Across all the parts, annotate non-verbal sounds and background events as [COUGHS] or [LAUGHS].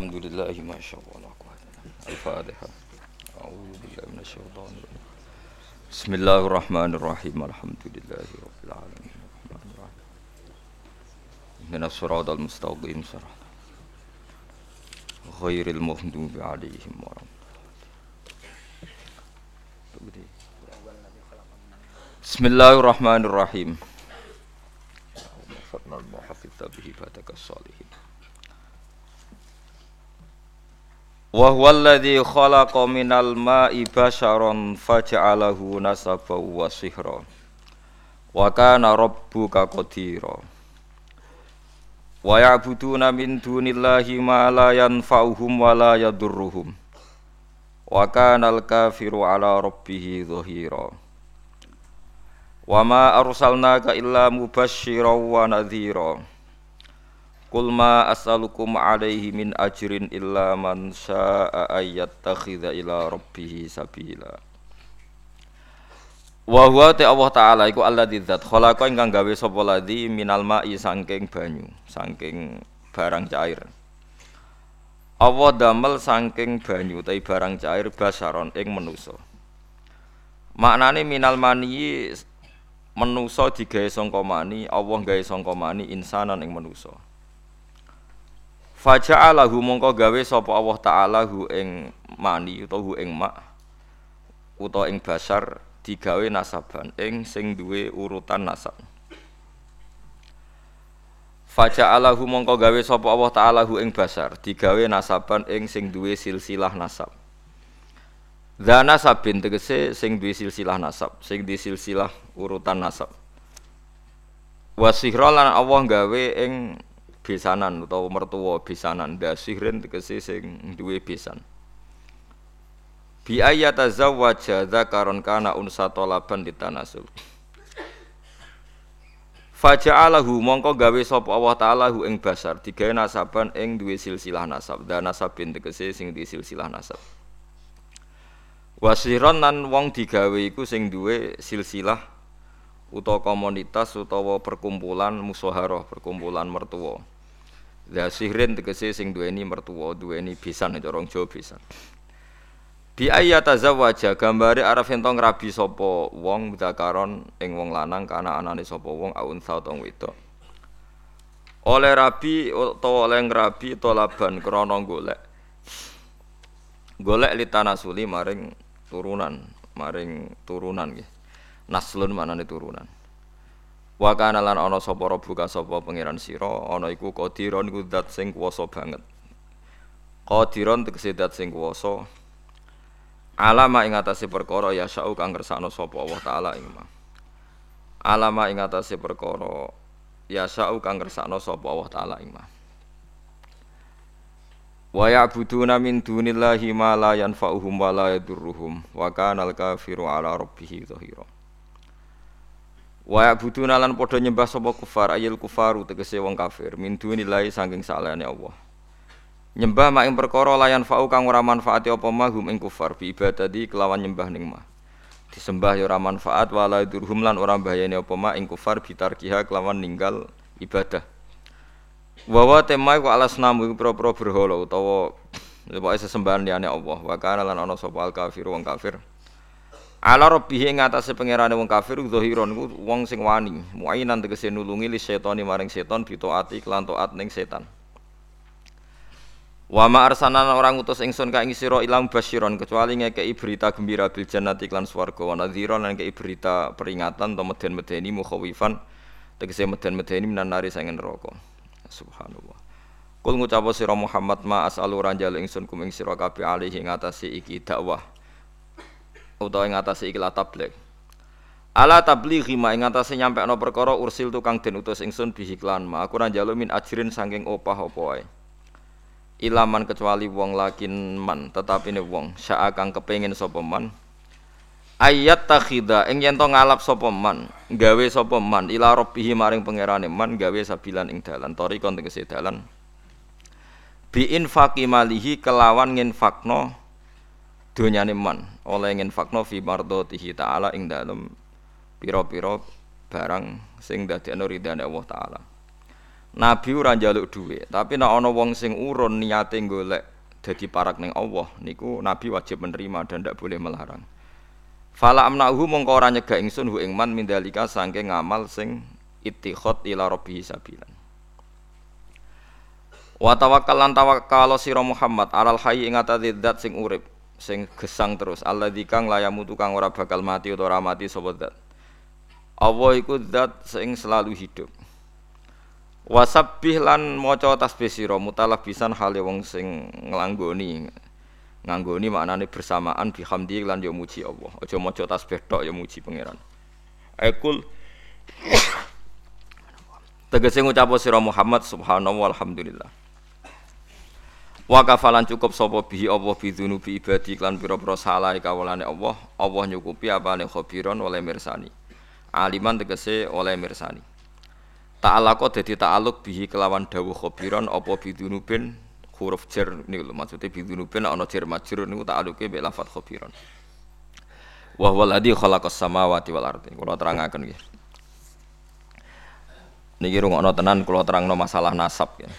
الحمد لله ما شاء الله. الفاتحة أعوذ بالله من الشيطان الرجيم بسم الله الرحمن الرحيم الحمد لله رب العالمين الرحمن الرحيم من الصراط المستقيم صراط غير المغضوب عليهم ولا. بسم الله الرحمن الرحيم wa huwallazi khalaqa minal ma'i basharan faja'alahu nasaban wa sihra. Wa kana rabbuka qadira. Wa ya'buduna min dunillahi ma la yanfa'uhum wa la yadurruhum. Wa kana al-kafiru ala rabbih dhahira. Wa ma arsalnaka illa mubasysyiran wa nadhira. Qul ma as'alukum alaihi min ajrin illa man syaa'a ayyattakhidha ila rabbih sabila. Wa huwa ta Allah taala iku alladzi dzat khalaqa ingkang gawe sapa ladzi minal ma'i saking banyu, saking barang cair. Allah damel saking banyu utawi barang cair basaron ing manusa. Maknane minal mani manusa digawe sangka mani, Allah gawe sangka mani insanan ing manusa. Faja'alahu mongko gawe sapa Allah taala hu ing mani utawa hu ing mak utawa ing basar digawe nasaban ing sing duwe urutan nasab. Faja'alahu mongko gawe sapa Allah taala hu ing basar digawe nasaban ing sing duwe silsilah nasab. Dana sabin tegese sing duwe silsilah nasab, sing duwe silsilah urutan nasab. Wasihra lan Allah gawe ing besanan utawa mertua besanan dasirin tegese sing duwe besan bi ayata zawwaja dzakaron kana unsa talaban ditanasul Faja'alahu mongko gawe sapa Allah taala hu ing basar. Digawe nasaban ing duwe silsilah nasab. Dan nasabin tegese sing duwe silsilah nasab. Wasiron lan wong digawe iku sing duwe silsilah utawa komunitas utawa perkumpulan musaharah, perkumpulan mertua. La sihrin tegese sing duweni mertua, duweni bisan cara orang Jawa bisan. Bi ayata zawaja gambare arep ento ngrabi sapa wong zakaron ing wong lanang kana anane sapa wong aun utawa wedok. Oleh rabi utawa oleh ngrabi tolaban krana golek. Golek litanasuli maring turunan, maring turunan nggih. Naslun manane turunan. Wa kana lan ana sapa rabbuka sapa pangeran sira ana iku qadiron iku zat sing kuwasa banget. Qadiron tegese zat sing kuwasa. Alama ing atase perkara ya sa'u kang kersane sapa Allah taala ing ma. Alama ing atase perkara ya sa'u kang kersane sapa Allah taala ing ma. Wa ya'buduna min dunillahi ma la yanfa'uhum wa la yadurruhum wa kana al-kafiru ala rabbih dhahira. Wa ya'buduna lan padha nyembah sapa kufar ayil kufaru tegese wong kafir min dunillahi saking salehane Allah. Nyembah mak ing perkara layan fa'u kang ora manfaati apa mahum ing kufar bi ibadati kelawan nyembah ning mah. Disembah ya ora manfaat wala durhum lan ora bahayane apa mak ing kufar bitarkiha kelawan ninggal ibadah. Wawa tema iku alas namu iku pro-pro berhala utawa pokoke sesembahan liyane Allah. Wa kana lan ana sapa al kafir wong kafir. Ala rabbih ing atase pangerane wong kafir zahiron ku wong sing wani, muainan tegese nulungi li setani maring setan bitaati kelan taat ning setan. Wa ma arsalna orang utus ingsun ka ing sira ilang basyiron kecuali ngekeki berita gembira bil jannati lan swarga wa nadhiron lan ngekeki berita peringatan to meden-medeni mukhawifan tegese meden-medeni minan nari sangen neraka. Subhanallah. Kul ngucap sira Muhammad ma as'alu ranjal ingsun kum ing sira kabeh alih ing atase iki dakwah utawa ing atase iki la tabligh. Ala tablighi ma ing atase nyampekno perkara ursil tukang den utus ingsun bihiklan ma. Aku ora njaluk min ajrin saking opah apa wae. Ilaman kecuali wong lakin man tetapi ne wong. Syaa kang kepengin sapa man. Ayat takhida ing yen ngalap sapa man gawe sapa man ila rabbih maring pangerane man gawe sabilan ing dalan. Tori kon tegese dalan. Bi infaqi malihi kelawan nginfakno donyane man oleh nginfakno fi mardhatihi taala ing dalem pira-pira barang sing dadekno ridane Allah taala Nabi ora njaluk dhuwit, tapi nek ana wong sing urun niate golek dadi parak ning Allah, niku Nabi wajib menerima dan tidak boleh melarang. Fala amnahu mongko ora nyegah ingsun hu ing man mindalika saking ngamal sing ittikhad ila rabbih sabilan. Wa tawakkal lan tawakkal sira Muhammad alal hayy ing atase zat sing urip, sing gesang terus, alladzi kang layamu tukang ora bakal mati utawa ora mati sapa zat. Allah iku zat sing selalu hidup. Wasabbih lan maca tasbih sira mutalabisan hale wong sing nglanggoni. Nganggoni maknane bersamaan bihamdi lan yo muji Allah. Aja maca tasbih tok yo muji pangeran. Ekul [COUGHS] Tegese ngucap sira Muhammad subhanallah walhamdulillah. Wa kafalan cukup sapa bihi Allah bidzunubi ibadi lan pira-pira salah kawulane Allah, Allah nyukupi apane khabiron oleh mirsani. Aliman tegese oleh mirsani. Ta'alaqo dadi ta'aluk bihi kelawan dawuh khabiran apa bidunubin huruf jar niku lho maksude bidunubin ana jar majrur niku ta'aluke mek lafat khabiran. Wa huwa alladzi khalaqas samawati wal ardi. Kula terangaken nggih. Niki rungokno tenan kula terangno masalah nasab ya.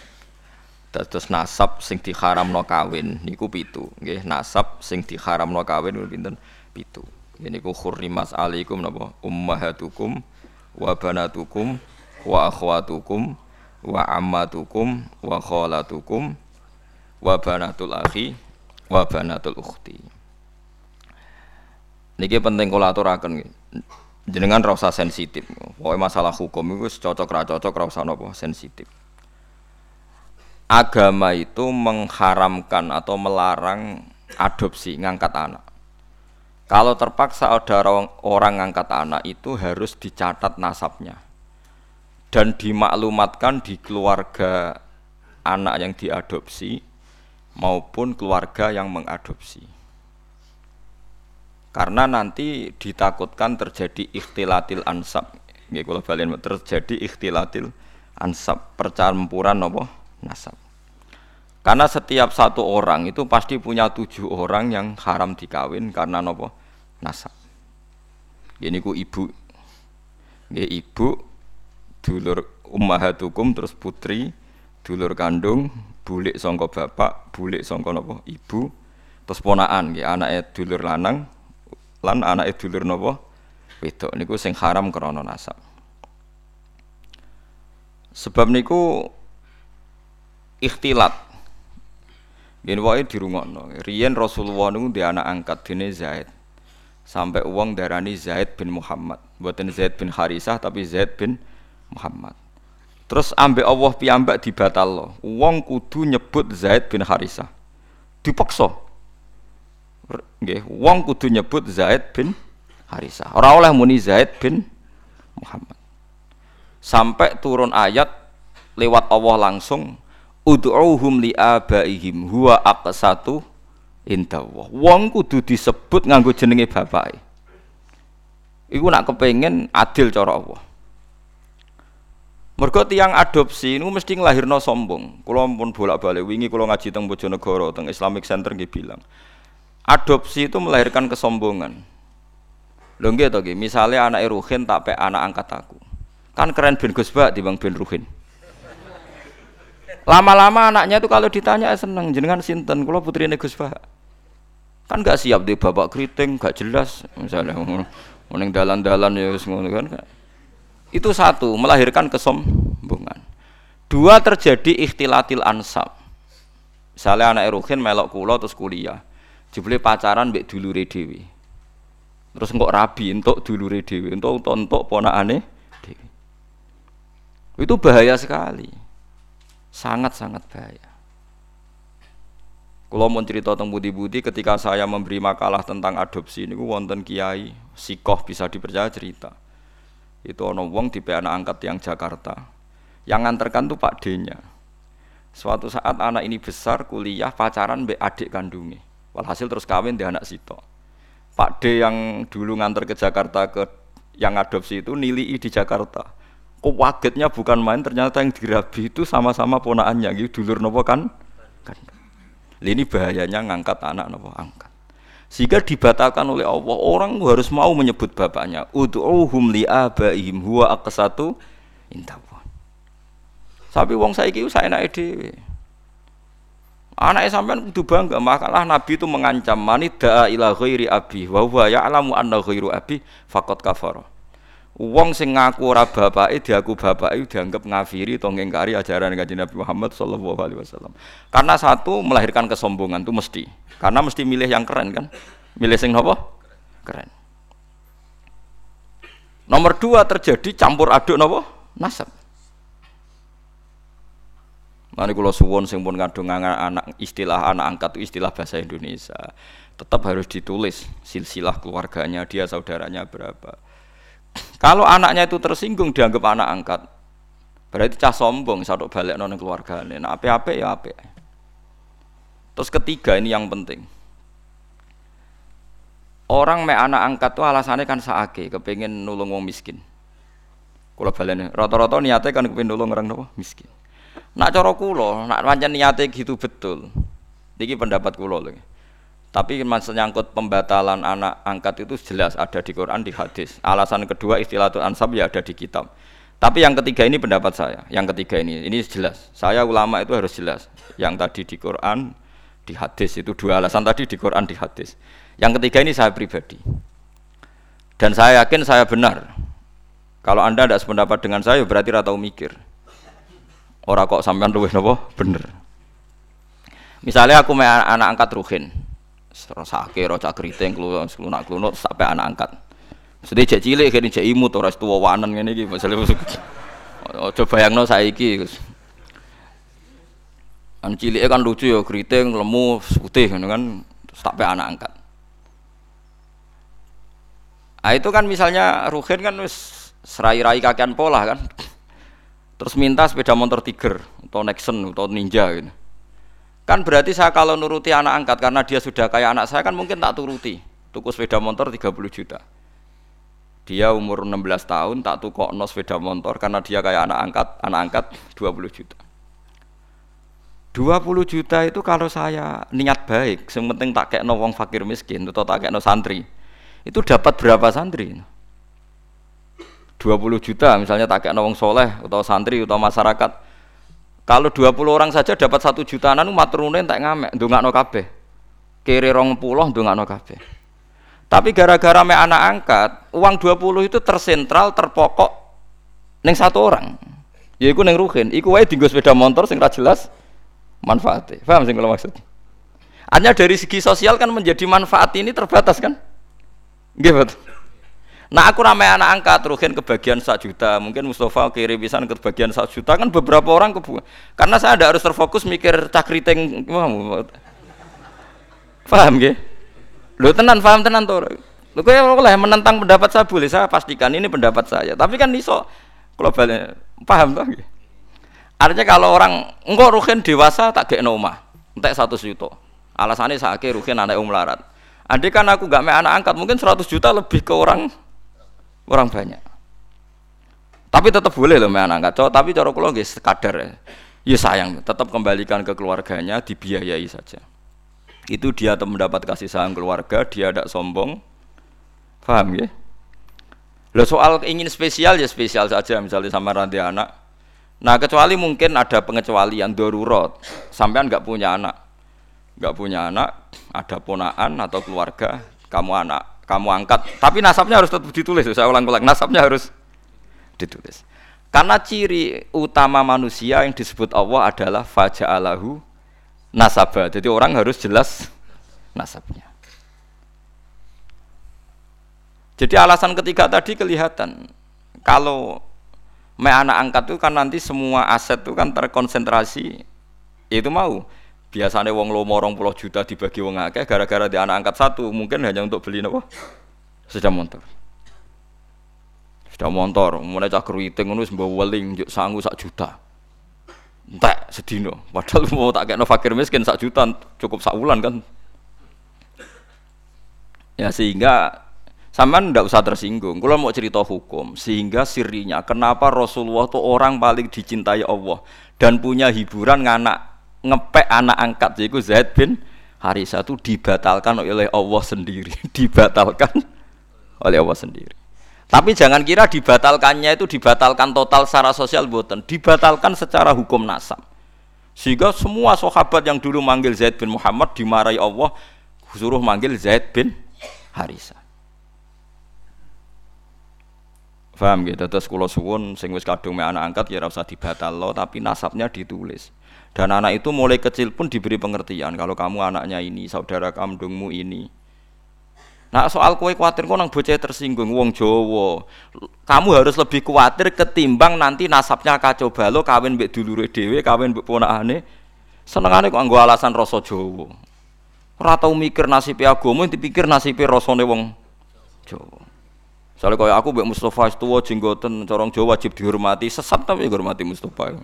Dados nasab sing diharamno kawin niku pitu nggih. Nasab sing diharamno kawin niku pinten? Pitu. Niku khurrimas alaikum napa ummahatukum wa banatukum wa akhwatukum wa ammatukum wa khalatukum wa banatul akhi wa banatul ukhti. Niki penting kula aturaken jenengan ra usah sensitif. Pokoke masalah hukum itu cocok ra cocok ra usah napa sensitif. Agama itu mengharamkan atau melarang adopsi ngangkat anak. Kalau terpaksa ada orang, orang ngangkat anak itu harus dicatat nasabnya dan dimaklumatkan di keluarga anak yang diadopsi maupun keluarga yang mengadopsi. Karena nanti ditakutkan terjadi ikhtilatil ansab. Nggih kula terjadi ikhtilatil ansab, percampuran napa nasab. Karena setiap satu orang itu pasti punya tujuh orang yang haram dikawin karena nopo nasab. Ini ku ibu, Nggih ibu dulur ummahatukum terus putri, dulur kandung, bulik sangka bapak, bulik sangka napa ibu, terus ponakan nggih anake dulur lanang lan anake dulur napa wedok niku sing haram krana nasab. Sebab niku ikhtilat. Yen wae dirungokno. Riyen Rasulullah niku di anak angkat dene Zaid. Sampai uang darani Zaid bin Muhammad. Buatan Zaid bin Harisah tapi Zaid bin Muhammad. Terus ambek Allah piyambak dibatal Wong kudu nyebut Zaid bin Harisah. Dipaksa. Nggih, wong kudu nyebut Zaid bin Harisah. Ora oleh muni Zaid bin Muhammad. Sampai turun ayat lewat Allah langsung ud'uhum li abaihim huwa aqsatu indallah. Wong kudu disebut nganggo jenenge bapake. Iku nak kepengen adil cara Allah. Mergo tiang adopsi ini mesti ngelahirno sombong. Kulo pun bolak-balik wingi kulo ngaji teng Bojonegoro teng Islamic Center nggih bilang. Adopsi itu melahirkan kesombongan. Lho nggih to nggih, misale anake Ruhin tak pek anak angkat aku. Kan keren ben Gus Bak dibang ben Ruhin. Lama-lama anaknya itu kalau ditanya seneng jenengan sinten, kulo putrine Gus Bak. Kan gak siap di bapak keriting, gak jelas misalnya mending dalan-dalan ya wis ngono kan. Itu satu, melahirkan kesombongan. Dua, terjadi ikhtilatil ansab. Misalnya anak Erohin melok kulo terus kuliah. Jebule pacaran mbek dulure dhewe. Terus engkok rabi entuk dulure dhewe, entuk entuk ponakane dhewe. Itu bahaya sekali. Sangat-sangat bahaya. Kalau mau cerita tentang budi-budi ketika saya memberi makalah tentang adopsi ini wonten kiai sikoh bisa dipercaya cerita. Itu ono wong di anak angkat yang Jakarta. Yang nganterkan tuh Pak D-nya. Suatu saat anak ini besar kuliah pacaran be adik kandungnya. Walhasil terus kawin di anak Sito Pak D yang dulu nganter ke Jakarta ke yang adopsi itu nilai di Jakarta kok wagetnya bukan main ternyata yang dirabi itu sama-sama ponaannya gitu dulur nopo kan kan ini bahayanya ngangkat anak nopo angkat sehingga dibatalkan oleh Allah. Orang harus mau menyebut bapaknya. Ud'uhum li abaihim huwa aqsatu indallah. Tapi wong saiki saya naik dhewe. Anaknya sampean kudu bangga, makalah Nabi itu mengancam mani da'a ila ghairi abi wa huwa ya'lamu anna ghairu abi faqad kafara. Wong sing ngaku ora bapake diaku bapake dianggap ngafiri atau ngingkari ajaran Kanjeng Nabi Muhammad sallallahu alaihi wasallam. Karena satu melahirkan kesombongan itu mesti. Karena mesti milih yang keren kan? Milih sing apa? Keren. Nomor dua terjadi campur aduk napa? Nasab. Mari kalau suwon sing pun kadung anak istilah anak angkat itu istilah bahasa Indonesia. Tetap harus ditulis silsilah keluarganya dia saudaranya berapa. Kalau anaknya itu tersinggung dianggap anak angkat, berarti cah sombong satu balik non keluarga Nah apa apa ya apa. Terus ketiga ini yang penting. Orang me anak angkat tuh alasannya kan saake, kepengen nulung wong miskin. Kalau balik rata-rata niatnya kan kepengen nulung orang nopo miskin. Nak cara kula, nak pancen niate gitu betul. Niki pendapat kula lho. Tapi maksudnya nyangkut pembatalan anak angkat itu jelas ada di Quran di hadis. Alasan kedua istilah itu ansab ya ada di kitab. Tapi yang ketiga ini pendapat saya. Yang ketiga ini ini jelas. Saya ulama itu harus jelas. Yang tadi di Quran di hadis itu dua alasan tadi di Quran di hadis. Yang ketiga ini saya pribadi. Dan saya yakin saya benar. Kalau Anda tidak sependapat dengan saya berarti ratau mikir. Ora kok sampean luwih napa? Bener. Misalnya aku anak angkat Ruhin. Serosake roca keriting klunak klunak klunuk sampai anak angkat. Sedih cek cilik kene cek imut ora tuwa wanen ngene iki masale. Aja bayangno saiki Gus. An cilik kan lucu ya keriting lemu putih ngono kan sampai anak angkat. Ah itu kan misalnya Ruhin kan serai-rai kakean pola kan terus minta sepeda motor Tiger atau Nexon atau Ninja gitu. Kan berarti saya kalau nuruti anak angkat karena dia sudah kayak anak saya kan mungkin tak turuti. Tuku sepeda motor 30 juta. Dia umur 16 tahun tak tuku no sepeda motor karena dia kayak anak angkat, anak angkat 20 juta. 20 juta itu kalau saya niat baik, yang penting tak kayak no wong fakir miskin atau tak kayak no santri. Itu dapat berapa santri? 20 juta misalnya tak kayak nawang soleh atau santri atau masyarakat kalau 20 orang saja dapat satu jutaan maturune tak ngamek no kabeh. Kiri rong puluh no kabeh. Tapi gara-gara me anak angkat uang 20 itu tersentral terpokok neng satu orang. Ya iku neng ruhin. Iku wae dinggo sepeda motor sing jelas manfaatnya paham sing kalau maksud? Hanya dari segi sosial kan menjadi manfaat ini terbatas kan? Gimana? Nah aku ramai anak angkat rugen kebagian satu juta, mungkin Mustafa kirim bisa ke bagian satu juta kan beberapa orang kebu. Karena saya ada harus terfokus mikir cakriteng, paham gak? Lu tenan, paham tenan tuh. Lu kayak oleh menentang pendapat saya boleh, saya pastikan ini pendapat saya. Tapi kan iso globalnya, paham tuh? Artinya kalau orang enggak rugen dewasa tak kayak noma, entek satu juta. Alasannya saya kayak rugen anak umlarat. Andai kan aku gak main anak angkat, mungkin 100 juta lebih ke orang orang banyak. Tapi tetap boleh loh main angkat cowok, tapi cara kula nggih sekadar ya. Ya sayang, tetap kembalikan ke keluarganya, dibiayai saja. Itu dia mendapat kasih sayang keluarga, dia tidak sombong. Paham ya? Lo soal ingin spesial ya spesial saja misalnya sama ranti anak. Nah kecuali mungkin ada pengecualian darurat, sampean nggak punya anak, nggak punya anak, ada ponaan atau keluarga, kamu anak kamu angkat. Tapi nasabnya harus tetap ditulis. Saya ulang-ulang, nasabnya harus ditulis. Karena ciri utama manusia yang disebut Allah adalah faja'alahu nasabah. Jadi orang harus jelas nasabnya. Jadi alasan ketiga tadi kelihatan kalau me anak angkat itu kan nanti semua aset itu kan terkonsentrasi itu mau biasanya wong lomo orang puluh juta dibagi wong akeh gara-gara di anak angkat satu mungkin hanya untuk beli nopo? Sepeda motor sepeda motor mulai cak keriting ngono sembawa weling juk sangu sak juta. Entek sedino. Padahal mau tak kayak fakir miskin sak juta cukup sak bulan kan. Ya sehingga sama ndak usah tersinggung. Kalau mau cerita hukum, sehingga sirinya kenapa Rasulullah itu orang paling dicintai Allah dan punya hiburan nganak ngepek anak angkat yaitu Zaid bin Harisa itu dibatalkan oleh Allah sendiri, [LAUGHS] dibatalkan oleh Allah sendiri. Tapi jangan kira dibatalkannya itu dibatalkan total secara sosial buatan, dibatalkan secara hukum nasab. Sehingga semua sahabat yang dulu manggil Zaid bin Muhammad dimarahi Allah suruh manggil Zaid bin Harisa. Paham gitu, terus kalau suwun sing wis kadung anak angkat ya ora usah dibatal tapi nasabnya ditulis. Dan anak itu mulai kecil pun diberi pengertian kalau kamu anaknya ini, saudara kandungmu ini. Nah soal kue khawatir kok nang bocah tersinggung wong Jawa. Kamu harus lebih khawatir ketimbang nanti nasabnya kacau balo kawin mbek dulure dhewe, kawin mbek ponakane. Senengane kok nggo alasan rasa Jawa. Ora tau mikir nasib agama, dipikir nasib rasane wong Jawa. Soalnya kaya aku mbek Mustafa tuwa jenggoten corong Jawa wajib dihormati, sesat tapi dihormati Mustafa.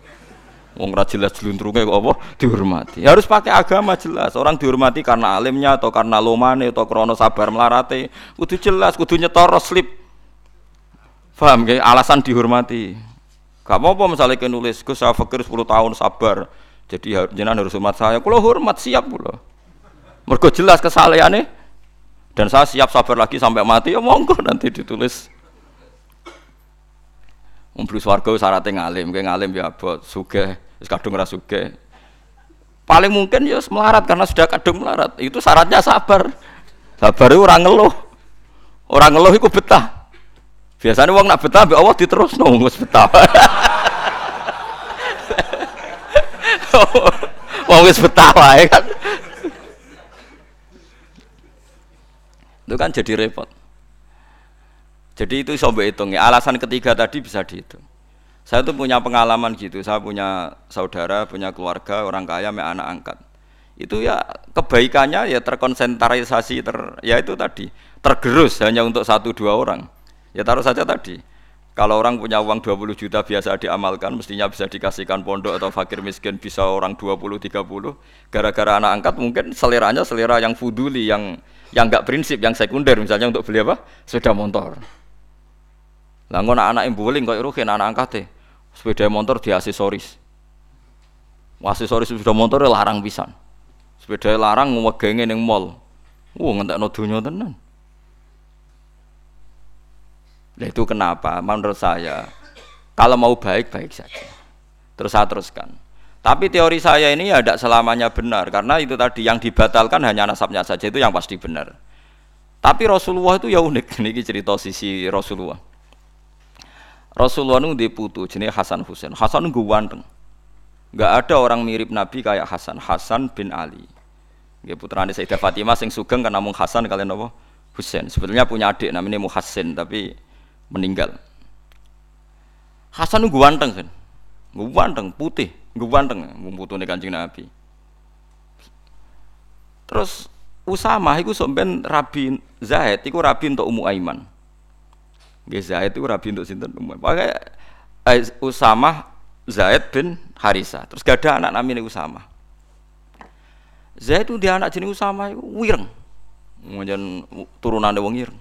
Wong ra jelas jeluntrunge kok apa dihormati. Harus pakai agama jelas. Orang dihormati karena alimnya atau karena lomane atau krono sabar melarate. Kudu jelas, kudu nyetor slip. Paham gak? Alasan dihormati. Gak apa-apa misalnya kita nulis, Gus saya fakir 10 tahun sabar. Jadi jenengan harus hormat saya. Kalau hormat siap pula. Mergo jelas kesalehannya dan saya siap sabar lagi sampai mati ya monggo nanti ditulis Umplu swarga syaratnya ngalim, kayak ngalim ya abot, suge, Wis kadung ora sugih. Paling mungkin ya melarat karena sudah kadung melarat. Itu syaratnya sabar. Sabar itu orang ngeluh. Orang ngeluh itu betah. Biasanya uang nak betah, Allah diterus no, ngus betah. [LAUGHS] Wong wis betah wae kan. Itu kan jadi repot. Jadi itu coba hitung ya. Alasan ketiga tadi bisa dihitung. Saya tuh punya pengalaman gitu, saya punya saudara, punya keluarga, orang kaya, me anak angkat. Itu ya kebaikannya ya terkonsentrasi, ter, ya itu tadi, tergerus hanya untuk satu dua orang. Ya taruh saja tadi, kalau orang punya uang 20 juta biasa diamalkan, mestinya bisa dikasihkan pondok atau fakir miskin bisa orang 20 30. Gara-gara anak angkat mungkin seleranya selera yang fuduli, yang yang enggak prinsip, yang sekunder misalnya untuk beli apa? Sepeda motor. Lah ngono anak yang bowling kok rugen anak angkat sepeda motor di aksesoris aksesoris sepeda motor ya larang pisan sepeda larang ngegenge ning mall wah ngentekno donya tenan Nah itu kenapa? Menurut saya, kalau mau baik baik saja. Terus saya teruskan. Tapi teori saya ini ya tidak selamanya benar karena itu tadi yang dibatalkan hanya nasabnya saja itu yang pasti benar. Tapi Rasulullah itu ya unik. [LAUGHS] Ini cerita sisi Rasulullah. Rasulullah itu dia putu jenis Hasan Husain. Hasan itu ganteng. Gak ada orang mirip Nabi kayak Hasan. Hasan bin Ali. Dia putrane Sayyidah Fatimah sing sugeng kan namung Hasan kalian apa? Husain. Sebetulnya punya adik namanya Muhassin tapi meninggal. Hasan itu ganteng kan. Ganteng, putih, ganteng, putune Kanjeng Nabi. Terus Usama itu sampean Rabi Zaid iku rabi untuk Ummu Aiman. Nggih Zaid itu rabi untuk sinten umum. Pakai eh, Usama Zaid bin Harisa. Terus gak ada anak namanya Usama. Zaid itu dia anak jenis Usama itu wireng. Kemudian turunan wong ireng.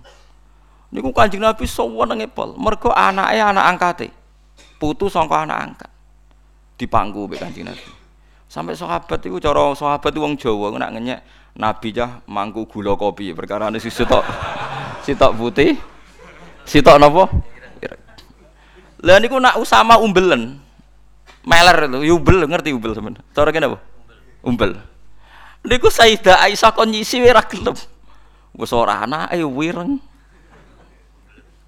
Niku Kanjeng Nabi sowan ngepel. Mergo anaknya anak angkate. Putu sangka anak angkat. Dipangku mbek Kanjeng Nabi. Sampai sahabat itu cara sahabat itu wong Jawa nak ngenyek Nabi cah mangku gula kopi perkara ini si sitok [LAUGHS] sitok putih Sitok napa? Lah niku nak Usama umbelen. Meler itu, umbel ngerti umbel sampean. Cara kene apa? Umbel. Niku Sayyidah Aisyah kon nyisi ora gelem. Wis ora anake wireng.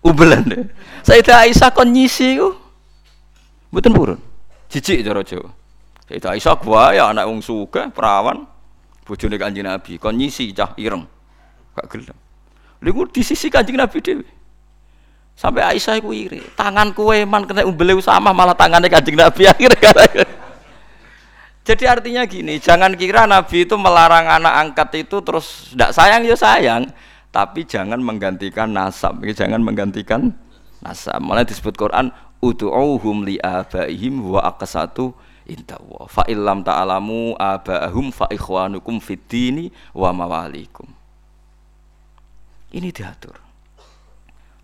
Umbelan deh. Sayyidah Aisyah kon nyisi ku. Mboten purun. Jijik cara Jawa. Sayyidah Aisyah gua ya anak wong sugih, perawan. Bojone Kanjeng Nabi kon nyisi cah ireng. Gak gelem. Niku di sisi Kanjeng Nabi dhewe. Sampai Aisyah iku iri. Tangan kue man kena umbele sama malah tangannya Kanjeng Nabi akhirnya. [LAUGHS] Jadi artinya gini, jangan kira Nabi itu melarang anak angkat itu terus tidak sayang ya sayang, tapi jangan menggantikan nasab, jangan menggantikan nasab. Malah disebut Quran utu'uhum li abaihim wa aqsatu indawa. Fa illam ta'alamu abaahum fa ikhwanukum fid dini wa mawalikum. Ini diatur.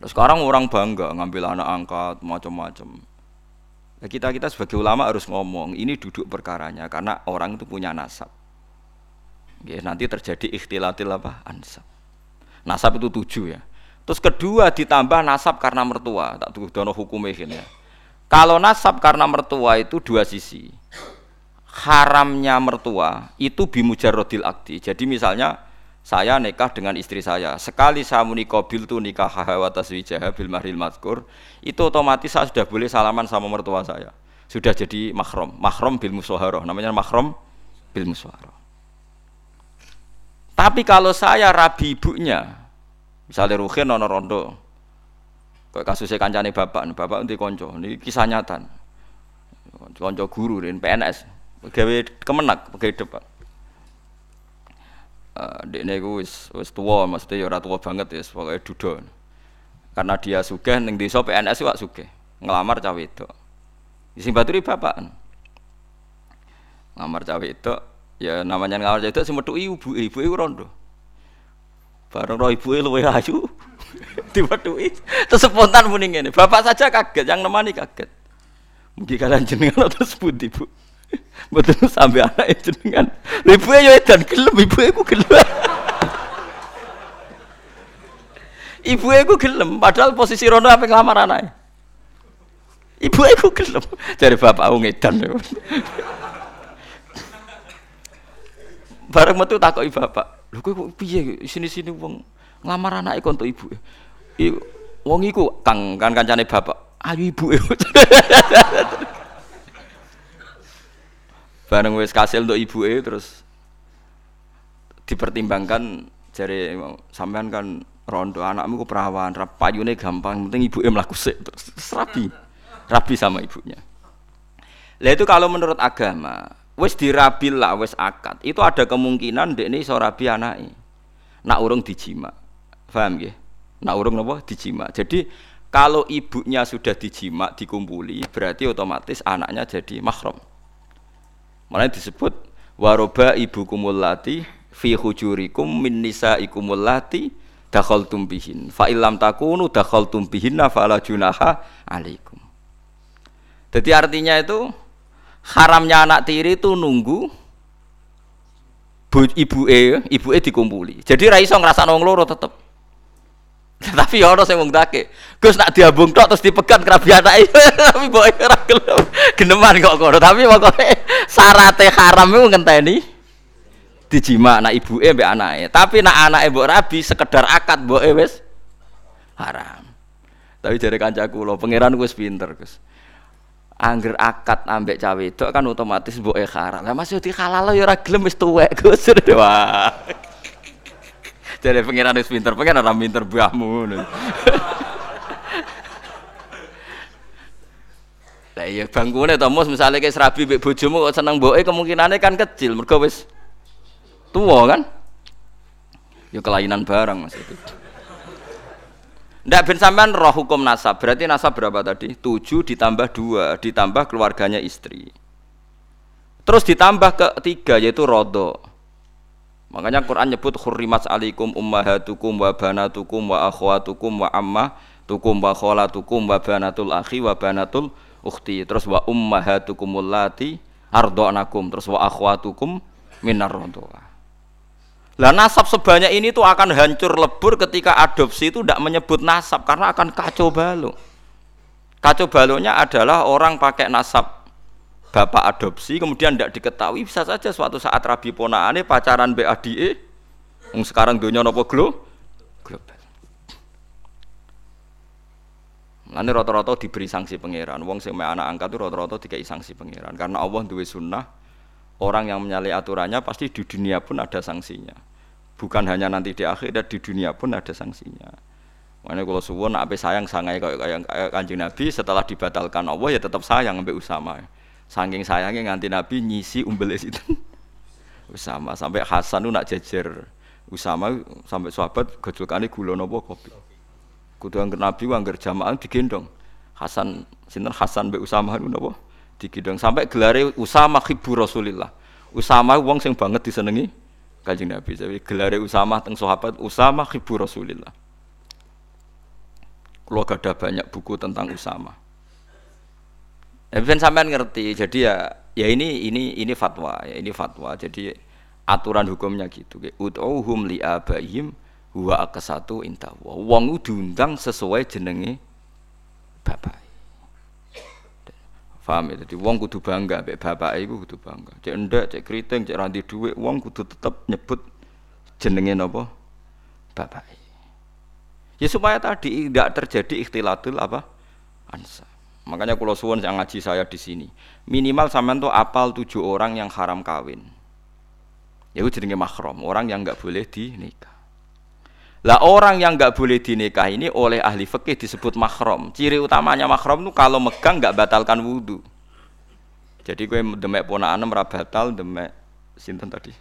Sekarang orang bangga ngambil anak angkat macam-macam. Nah, kita kita sebagai ulama harus ngomong ini duduk perkaranya karena orang itu punya nasab. Ya, nanti terjadi ikhtilatil apa ansab. Nasab itu tujuh ya. Terus kedua ditambah nasab karena mertua. Tak tunggu dono hukumnya ini. Kalau nasab karena mertua itu dua sisi. Haramnya mertua itu bimujarrodil akdi. Jadi misalnya saya nikah dengan istri saya. Sekali saya munikobil tuh nikah hawa taswijah bil mahril mazkur, itu otomatis saya sudah boleh salaman sama mertua saya. Sudah jadi mahram, mahram bil musoharoh. Namanya mahram bil musoharoh. Tapi kalau saya rabi ibunya, misalnya Ruhin nono rondo, kayak kasusnya kancane bapak, bapak nanti konco, ini kisah nyata. Konco guru dan PNS, gawe kemenak, gawe depan uh, dekne iku wis wis tuwa mesti ya ora banget ya pokoke duda. Karena dia sugih ning desa PNS kok sugih. Ngelamar cawe itu sing baturi bapak. Ngelamar cawe itu ya namanya ngelamar itu sing metu ibu ibu iku rondo. Bareng roh ibu luwe ayu. [LAUGHS] Diwethuki terus spontan muni ngene. Bapak saja kaget yang nemani kaget. Mungkin kalian jenengan terus pundi bu [LAUGHS] Mboten sampai anak itu Ibuke yo edan gelem ibuke ku gelem. [LAUGHS] ibuke ku gelem padahal posisi Rono ape nglamar anake. Ibuke ku gelem dari bapakku ngedan. [LAUGHS] Bareng metu takoki koi bapak. Lu kok piye sini sini uang ngelamar anak itu ibuke?" ibu. Uang iku kang kan kancane bapak. Ayo ibuke." Bareng wis kasil untuk ibu e terus dipertimbangkan jari sampean kan rondo anakmu ke perawan rap payune gampang penting ibu e sik terus rapi rapi sama ibunya. Lah itu kalau menurut agama wis dirabil lah wis akad itu ada kemungkinan dek ini iso rabi anake. Nak urung dijima paham ya nak urung nopo dijima jadi kalau ibunya sudah dijima dikumpuli berarti otomatis anaknya jadi mahram Makanya disebut waroba ibu kumulati fi hujurikum min nisaikumul lati dakhaltum bihin fa illam takunu dakhaltum bihinna fala junaha alaikum. Jadi artinya itu haramnya anak tiri itu nunggu ibu e ibu e dikumpuli. Jadi ra iso ngrasakno wong loro tetep. Tapi ya ana sing wong take. Gus nak diambung tok terus dipegat kerabi anake. [LAUGHS] Tapi boke ora gelem. Geneman kok kono. Tapi pokoke syaratnya haram iku ngenteni dijima anak ibuke mbek anake. Tapi nak anake mbok rabi sekedar akad mboke wis haram. Tapi jare kancaku lho, pangeran wis pinter, Gus. Angger akad ambek cawe itu kan otomatis mboke haram. Lah masih di halal ya ora gelem wis tuwek, Gus. [LAUGHS] Wah. Jadi pengiran wis pinter, pengiran ora pinter buahmu. Lah iya bangkune to mus misale ke serabi mbek bojomu kok seneng mboke kemungkinannya kan kecil mergo wis tuwa kan. Ya kelainan barang Mas itu. Ndak ben sampean roh hukum nasab. Berarti nasab berapa tadi? 7 ditambah 2 ditambah keluarganya istri. Terus ditambah ke tiga yaitu rodo. Makanya Quran nyebut hurrimat alaikum ummahatukum wa banatukum wa akhwatukum wa ammatukum wa khalatukum wa banatul akhi wa banatul ukhti. Terus wa ummahatukumul lati ardo'nakum. Terus wa akhwatukum minar. Lah nasab sebanyak ini tuh akan hancur lebur ketika adopsi itu tidak menyebut nasab karena akan kacau balau. Kacau baloknya adalah orang pakai nasab bapak adopsi kemudian tidak diketahui bisa saja suatu saat rabi ponaane pacaran BADE yang sekarang dunia nopo glo global Nanti rata-rata diberi sanksi pangeran. Wong sing anak angkat itu rata-rata dikai sanksi pangeran. Karena Allah duwe sunnah, orang yang menyalahi aturannya pasti di dunia pun ada sanksinya. Bukan hanya nanti di akhirat, di dunia pun ada sanksinya. Makanya kalau suwun nak sayang sangai kayak kanjeng Nabi setelah dibatalkan Allah ya tetap sayang sampai Usama. Saking sayangnya nganti Nabi nyisi umbel itu. [LAUGHS] Usama sampai Hasan itu nak jejer Usama sampai sahabat gejolkane gula nopo kopi. Kudu angger Nabi angger jamaah digendong. Hasan sinten Hasan mbek Usama itu nopo digendong sampai gelare Usama khibu Rasulillah. Usama wong sing banget disenengi Kanjeng Nabi. Jadi gelare Usama teng sahabat Usama khibu Rasulillah. Kalau ada banyak buku tentang Usama. Ya ben sampean ngerti. Jadi ya ya ini ini ini fatwa ya ini fatwa. Jadi aturan hukumnya gitu. Ud'uhum li abaihim Wa satu inta. Wong diundang sesuai jenenge bapak. Paham ya? Jadi wong kudu bangga mbek bapak iku kudu bangga. Cek ndak, cek keriting, cek ranti dhuwit, wong kudu tetep nyebut jenenge napa? Bapak. Ya supaya tadi tidak terjadi ikhtilatul apa? Ansa. Makanya kalau suwon yang ngaji saya di sini, minimal sampean tuh apal tujuh orang yang haram kawin. Ya itu jenenge mahram, orang yang nggak boleh dinikah. Lah orang yang nggak boleh dinikah ini oleh ahli fikih disebut mahram. Ciri utamanya mahram itu kalau megang nggak batalkan wudhu. Jadi gue demek ponaan ora batal, demek sinten tadi?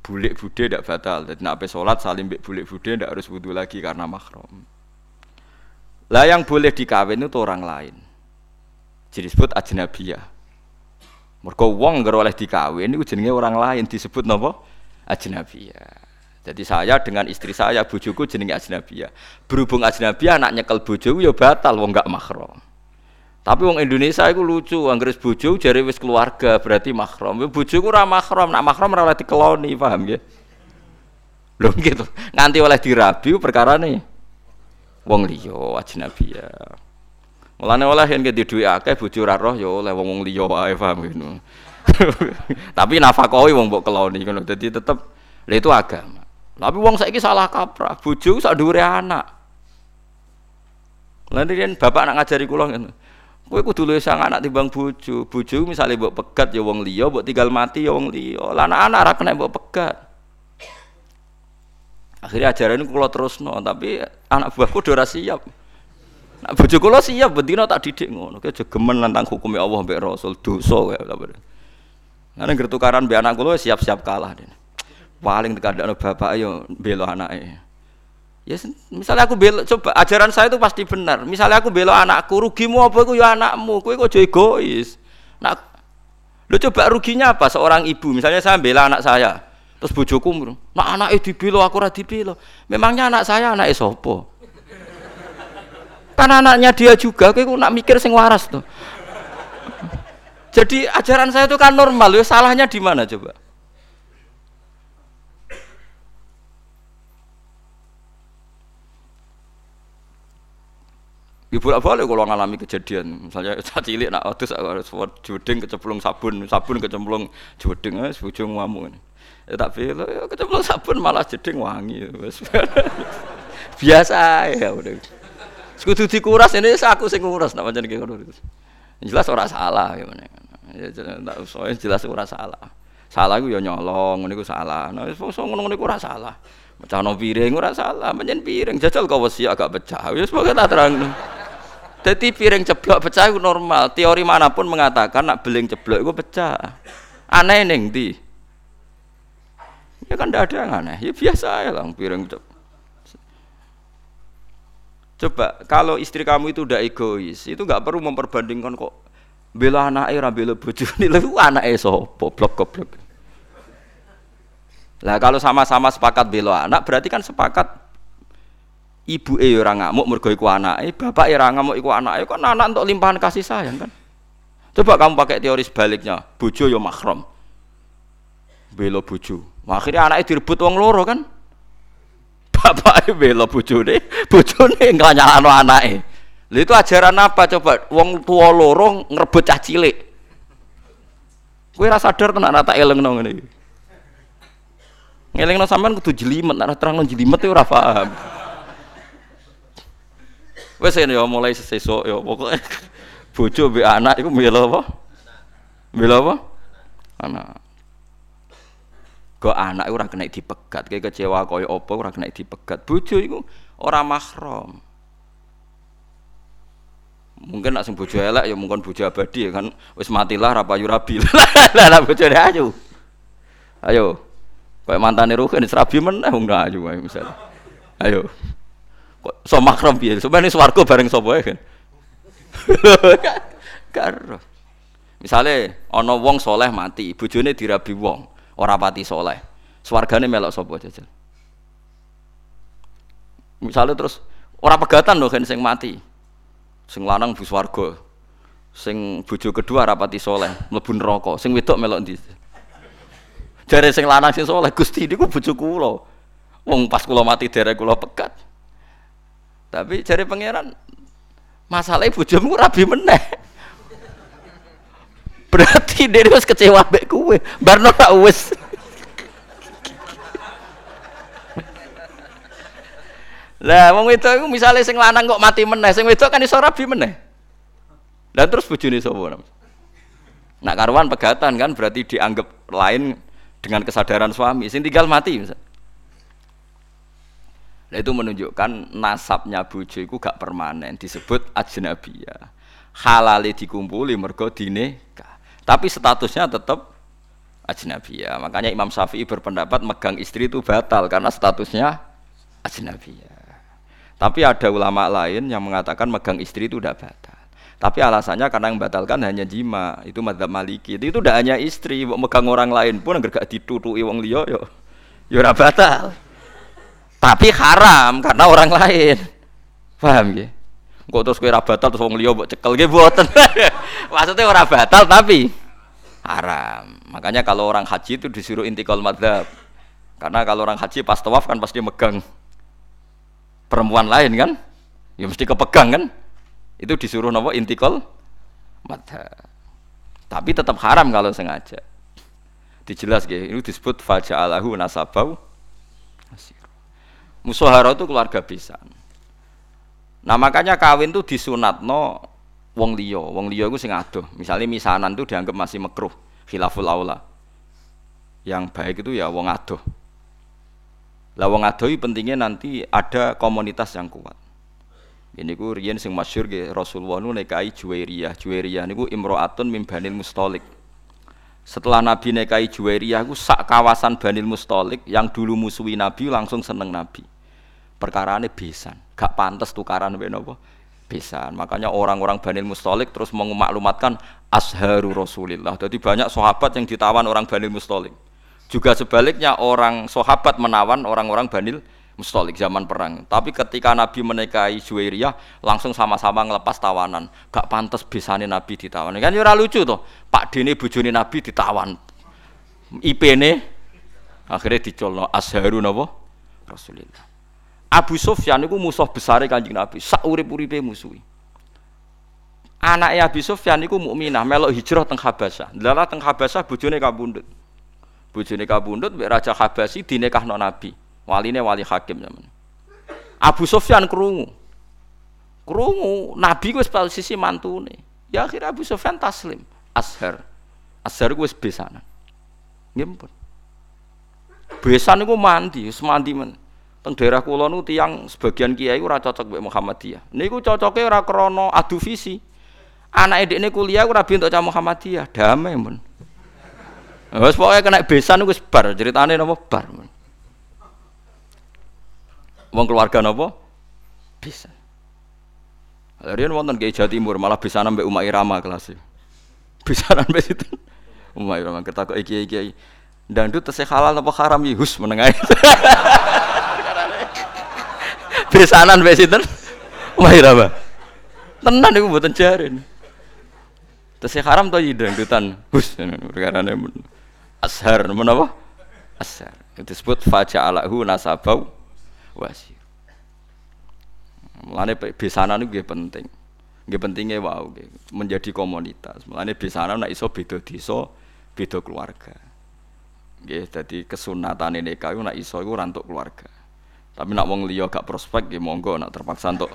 Bulik bude tidak batal. Jadi nak sholat salim bek bulik bude tidak harus wudhu lagi karena mahram. Lah yang boleh dikawin itu orang lain. Disebut ajnabiyah. Mergo wong ngger oleh dikawin itu jenenge orang lain disebut napa? Ajnabiyah. Jadi saya dengan istri saya, bojoku jenenge ajnabiyah. Berhubung ajnabiyah anak nyekel bojo ya batal wong gak mahram. Tapi wong Indonesia itu lucu, anggere bojo jare wis keluarga berarti mahram. Bojoku ora mahram, nak mahram ora oleh dikeloni, paham ya? Lho gitu. Nganti oleh dirabi perkara nih. Wong liya ajnabiyah. Mulane oleh yen ke duwe akeh bojo ora roh ya oleh wong-wong liya wae paham ngono. [LAUGHS] Tapi nafakohi wong mbok keloni ngono. Dadi tetep lha itu agama. Tapi wong saiki salah kaprah, bojo sak dhuwure anak. Lan yen bapak nak ngajari kula ngono. Kowe kudu luwih sang anak timbang bojo. Bojo misale mbok pegat ya wong liya, mbok tinggal mati ya wong liya. Lah anak-anak ora kena mbok pegat. Akhirnya ajaran ini kalau terus no, tapi anak buahku udah siap. Nak bojo kula siap bendina tak didik ngono. Ki aja gemen nantang hukume Allah mbek Rasul dosa kowe ta. Karena gertukaran mbek anak kula siap-siap kalah den. Paling tekadakno bapak ayo belo anake. Ya misalnya aku belo coba ajaran saya itu pasti benar. Misalnya aku belo anakku, rugimu apa iku ya anakmu. Kowe kok egois. Nak Lo coba ruginya apa seorang ibu? Misalnya saya bela anak saya, terus bojoku, nak anaknya dibelo aku ora dibelo. Memangnya anak saya anak sopo? Kan anaknya dia juga, kowe nak mikir sing waras tuh. Jadi ajaran saya itu kan normal, ya salahnya di mana coba? Ibu apa boleh kalau ngalami kejadian, misalnya [LAUGHS] saat cilik nak adus harus jodeng kecemplung sabun, sabun kecemplung jodeng, eh, sebujung ngamu. Ya tak bela, ya kecemplung sabun malah jeding wangi. [LAUGHS] Biasa ya udah. Sekutu dikuras ini aku sing nguras nak pancen ngono. Jelas ora salah gimana. Ya tak usah jelas ora salah. Salah iku ya nyolong, iku salah. Nah ngono-ngono ora salah. Mecahno piring ora salah, pancen piring jajal kau wesi agak pecah. Wis pokoke tak terang. Jadi piring ceblok pecah itu normal. Teori mana pun mengatakan nak beling ceblok itu pecah. Aneh neng di. Ya kan tidak ada yang aneh. Ya biasa ya lah piring ceblok. Coba kalau istri kamu itu udah egois, itu nggak perlu memperbandingkan kok bela anak era bela ini lebih anak sopo blok goblok. Lah kalau sama-sama sepakat bela anak berarti kan sepakat ibu e orang ngamuk mergo iku eh bapak e ora ngamuk iku eh kan anak untuk limpahan kasih sayang kan. Coba kamu pakai teori sebaliknya, bojo yo mahram. Bela bojo. Akhirnya anaknya direbut wong loro kan? Bapake bela bojone, bojone nglanyalano anake. Lha itu ajaran apa coba? Wong tua loro ngrebut cah cilik. Kowe ora sadar tenan tak elengno ngene iki. Ngelingno sampean kudu jelimet, nek terangno jelimet ora paham. Wes ya mulai sesuk ya pokoke bojo mbek anak iku bela apa? Bela apa? Anak. Kok anak ora kena dipegat, kayak kecewa kaya apa ora kena dipegat. Bojo iku ora mahram. Mungkin nak sing bojo elek ya mungkin bojo abadi ya kan wis matilah ra payu rabi. [LAUGHS] Lah bojone ayu. Ayo. Kayak mantane Ruhin serabi meneh wong ayu misal. Ayo. Kok so mahram piye? Sampeyan swarga bareng sapa kan? [LAUGHS] Karo. Misale ana wong soleh mati, bojone dirabi wong ora pati soleh. Swargane melok sapa jajal. Misalnya terus ora pegatan loh kan sing mati. Sing lanang bu swarga. Sing bojo kedua rapati soleh, mlebu neraka. Sing wedok melok ndi? Jare sing lanang sing soleh Gusti niku bojo kula. Wong pas kula mati derek kula pekat. Tapi cari pangeran masalahnya bojomu rabi meneh. Berarti dia harus kecewa mbek kowe. Barno tak wis. Lah wong wedok iku misale sing lanang kok mati meneh, sing wedok kan iso rabi meneh. Lah terus bojone sapa? Nak karuan pegatan kan berarti dianggap lain dengan kesadaran suami. Sing tinggal mati misal. Nah, itu menunjukkan nasabnya bojo itu gak permanen disebut ajnabiyah. Halali dikumpuli mergo. Tapi statusnya tetap ajnabiyah. Makanya Imam Syafi'i berpendapat megang istri itu batal karena statusnya ajnabiyah. Tapi ada ulama lain yang mengatakan megang istri itu tidak batal. Tapi alasannya karena yang batalkan hanya jima, itu madzhab Maliki. Itu tidak hanya istri, megang orang lain pun agar gak ditutui wong liya yo. Yo batal. Tapi haram karena orang lain. Paham ya? Kok terus kowe ora batal terus wong liya mbok cekel. Nggih mboten. [LAUGHS] Maksudnya ora batal tapi haram. Makanya kalau orang haji itu disuruh intikal madzhab. Karena kalau orang haji pas tawaf kan pasti megang perempuan lain kan? Ya mesti kepegang kan? Itu disuruh nopo intikal mata tapi tetap haram kalau sengaja. Dijelas gitu ini disebut faja'alahu nasabau. Musuhara itu keluarga bisa nah makanya kawin tuh disunat no wong liyo wong liyo itu sing aduh misalnya misanan tuh dianggap masih mekruh khilaful aula yang baik itu ya wong aduh lah wong adoi pentingnya nanti ada komunitas yang kuat. Ini ku riyen sing masyhur ge Rasulullah nu nekai Juwairiyah. Juwairiyah niku imro'atun mim Banil Mustalik. Setelah Nabi nekai Juwairiyah ku sak kawasan Banil Mustalik yang dulu musuhi Nabi langsung seneng Nabi. Perkara ini besan, gak pantas tukaran mbek napa? Besan. Makanya orang-orang Banil Mustalik terus mengumaklumatkan asharu Rasulillah. Jadi banyak sahabat yang ditawan orang Banil Mustalik. Juga sebaliknya orang sahabat menawan orang-orang Banil Mustolik zaman perang. Tapi ketika Nabi menikahi Juwairiyah langsung sama-sama ngelepas tawanan. Gak pantas bisane Nabi ditawan. Kan ya lucu tuh. Pak Dini bujuni Nabi ditawan. IP ini akhirnya dicolno asharu napa Rasulullah. Abu Sufyan itu musuh besar kanjeng Nabi. Sak urip-uripe musuhi. Anaknya Abu Sufyan itu mukminah melok hijrah teng Habasyah. Lalah teng Habasyah bojone kabundut. Bojone kabundut mbek raja Habasi dinekahno nabi. Waline wali hakim zaman. Abu Sufyan krungu. Krungu nabi wis sisi mantune. Ya akhirnya Abu Sufyan taslim. Ashar ashar wis besanan. Besan niku mandi wis mandi men teng daerah kula nu tiyang sebagian kiai ora cocok mbek Muhammadiyah niku cocoke ora krana adu visi anak ini kuliah ora bi untuk Muhammadiyah damai men Wes pokoke kena besan wis bar, ceritane napa bar. Wong keluarga napa? Besan. Riyen wonten Kiai Jawa Timur malah besanan mbek Umar Irama kelas. Besanan mbek situ. Umar Irama ketakok iki-iki. Dangdut tesih halal apa haram hus menengah. [LAUGHS] besanan mbek sinten? Umar Irama. Tenan iku mboten jaren. Tesih haram to dangdutan. Hus perkara ashar menapa ashar itu disebut faja'alahu nasabau wasir. Mulane besanan itu penting. Nggih pentingnya wow menjadi komunitas. Mulane besanan nek iso beda desa beda keluarga. Nggih dadi kesunatan nikah iku nek iso iku ora keluarga tapi nak wong liya gak prospek nggih monggo nak terpaksa untuk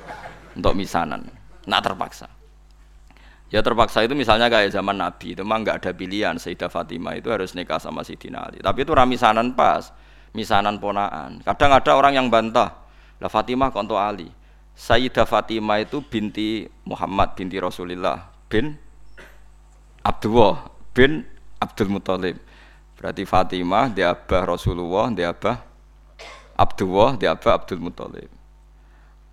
untuk misanan nak terpaksa Ya terpaksa itu misalnya kayak zaman Nabi itu mah nggak ada pilihan Sayyidah Fatimah itu harus nikah sama Sayyidina Ali. Tapi itu ramisanan pas, misanan ponaan. Kadang ada orang yang bantah, lah Fatimah konto Ali. Sayyidah Fatimah itu binti Muhammad binti Rasulullah bin Abdullah bin Abdul Muthalib. Berarti Fatimah dia abah Rasulullah, dia abah Abdullah, dia abah Abdul Muthalib.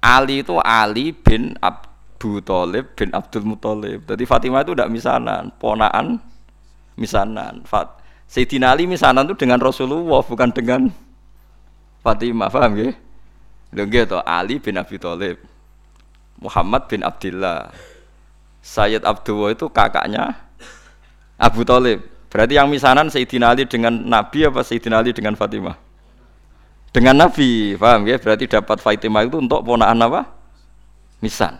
Ali itu Ali bin Abu Talib bin Abdul Muthalib. Jadi Fatimah itu tidak misanan, ponaan misanan. Fat Sayyidina Ali misanan itu dengan Rasulullah bukan dengan Fatimah, paham ya? Lho nggih Ali bin Abi Thalib. Muhammad bin Abdullah. Sayyid Abdullah itu kakaknya Abu Talib. Berarti yang misanan Sayyidina Ali dengan Nabi apa Sayyidina Ali dengan Fatimah? Dengan Nabi, paham ya? Berarti dapat Fatimah itu untuk ponakan apa? Misan.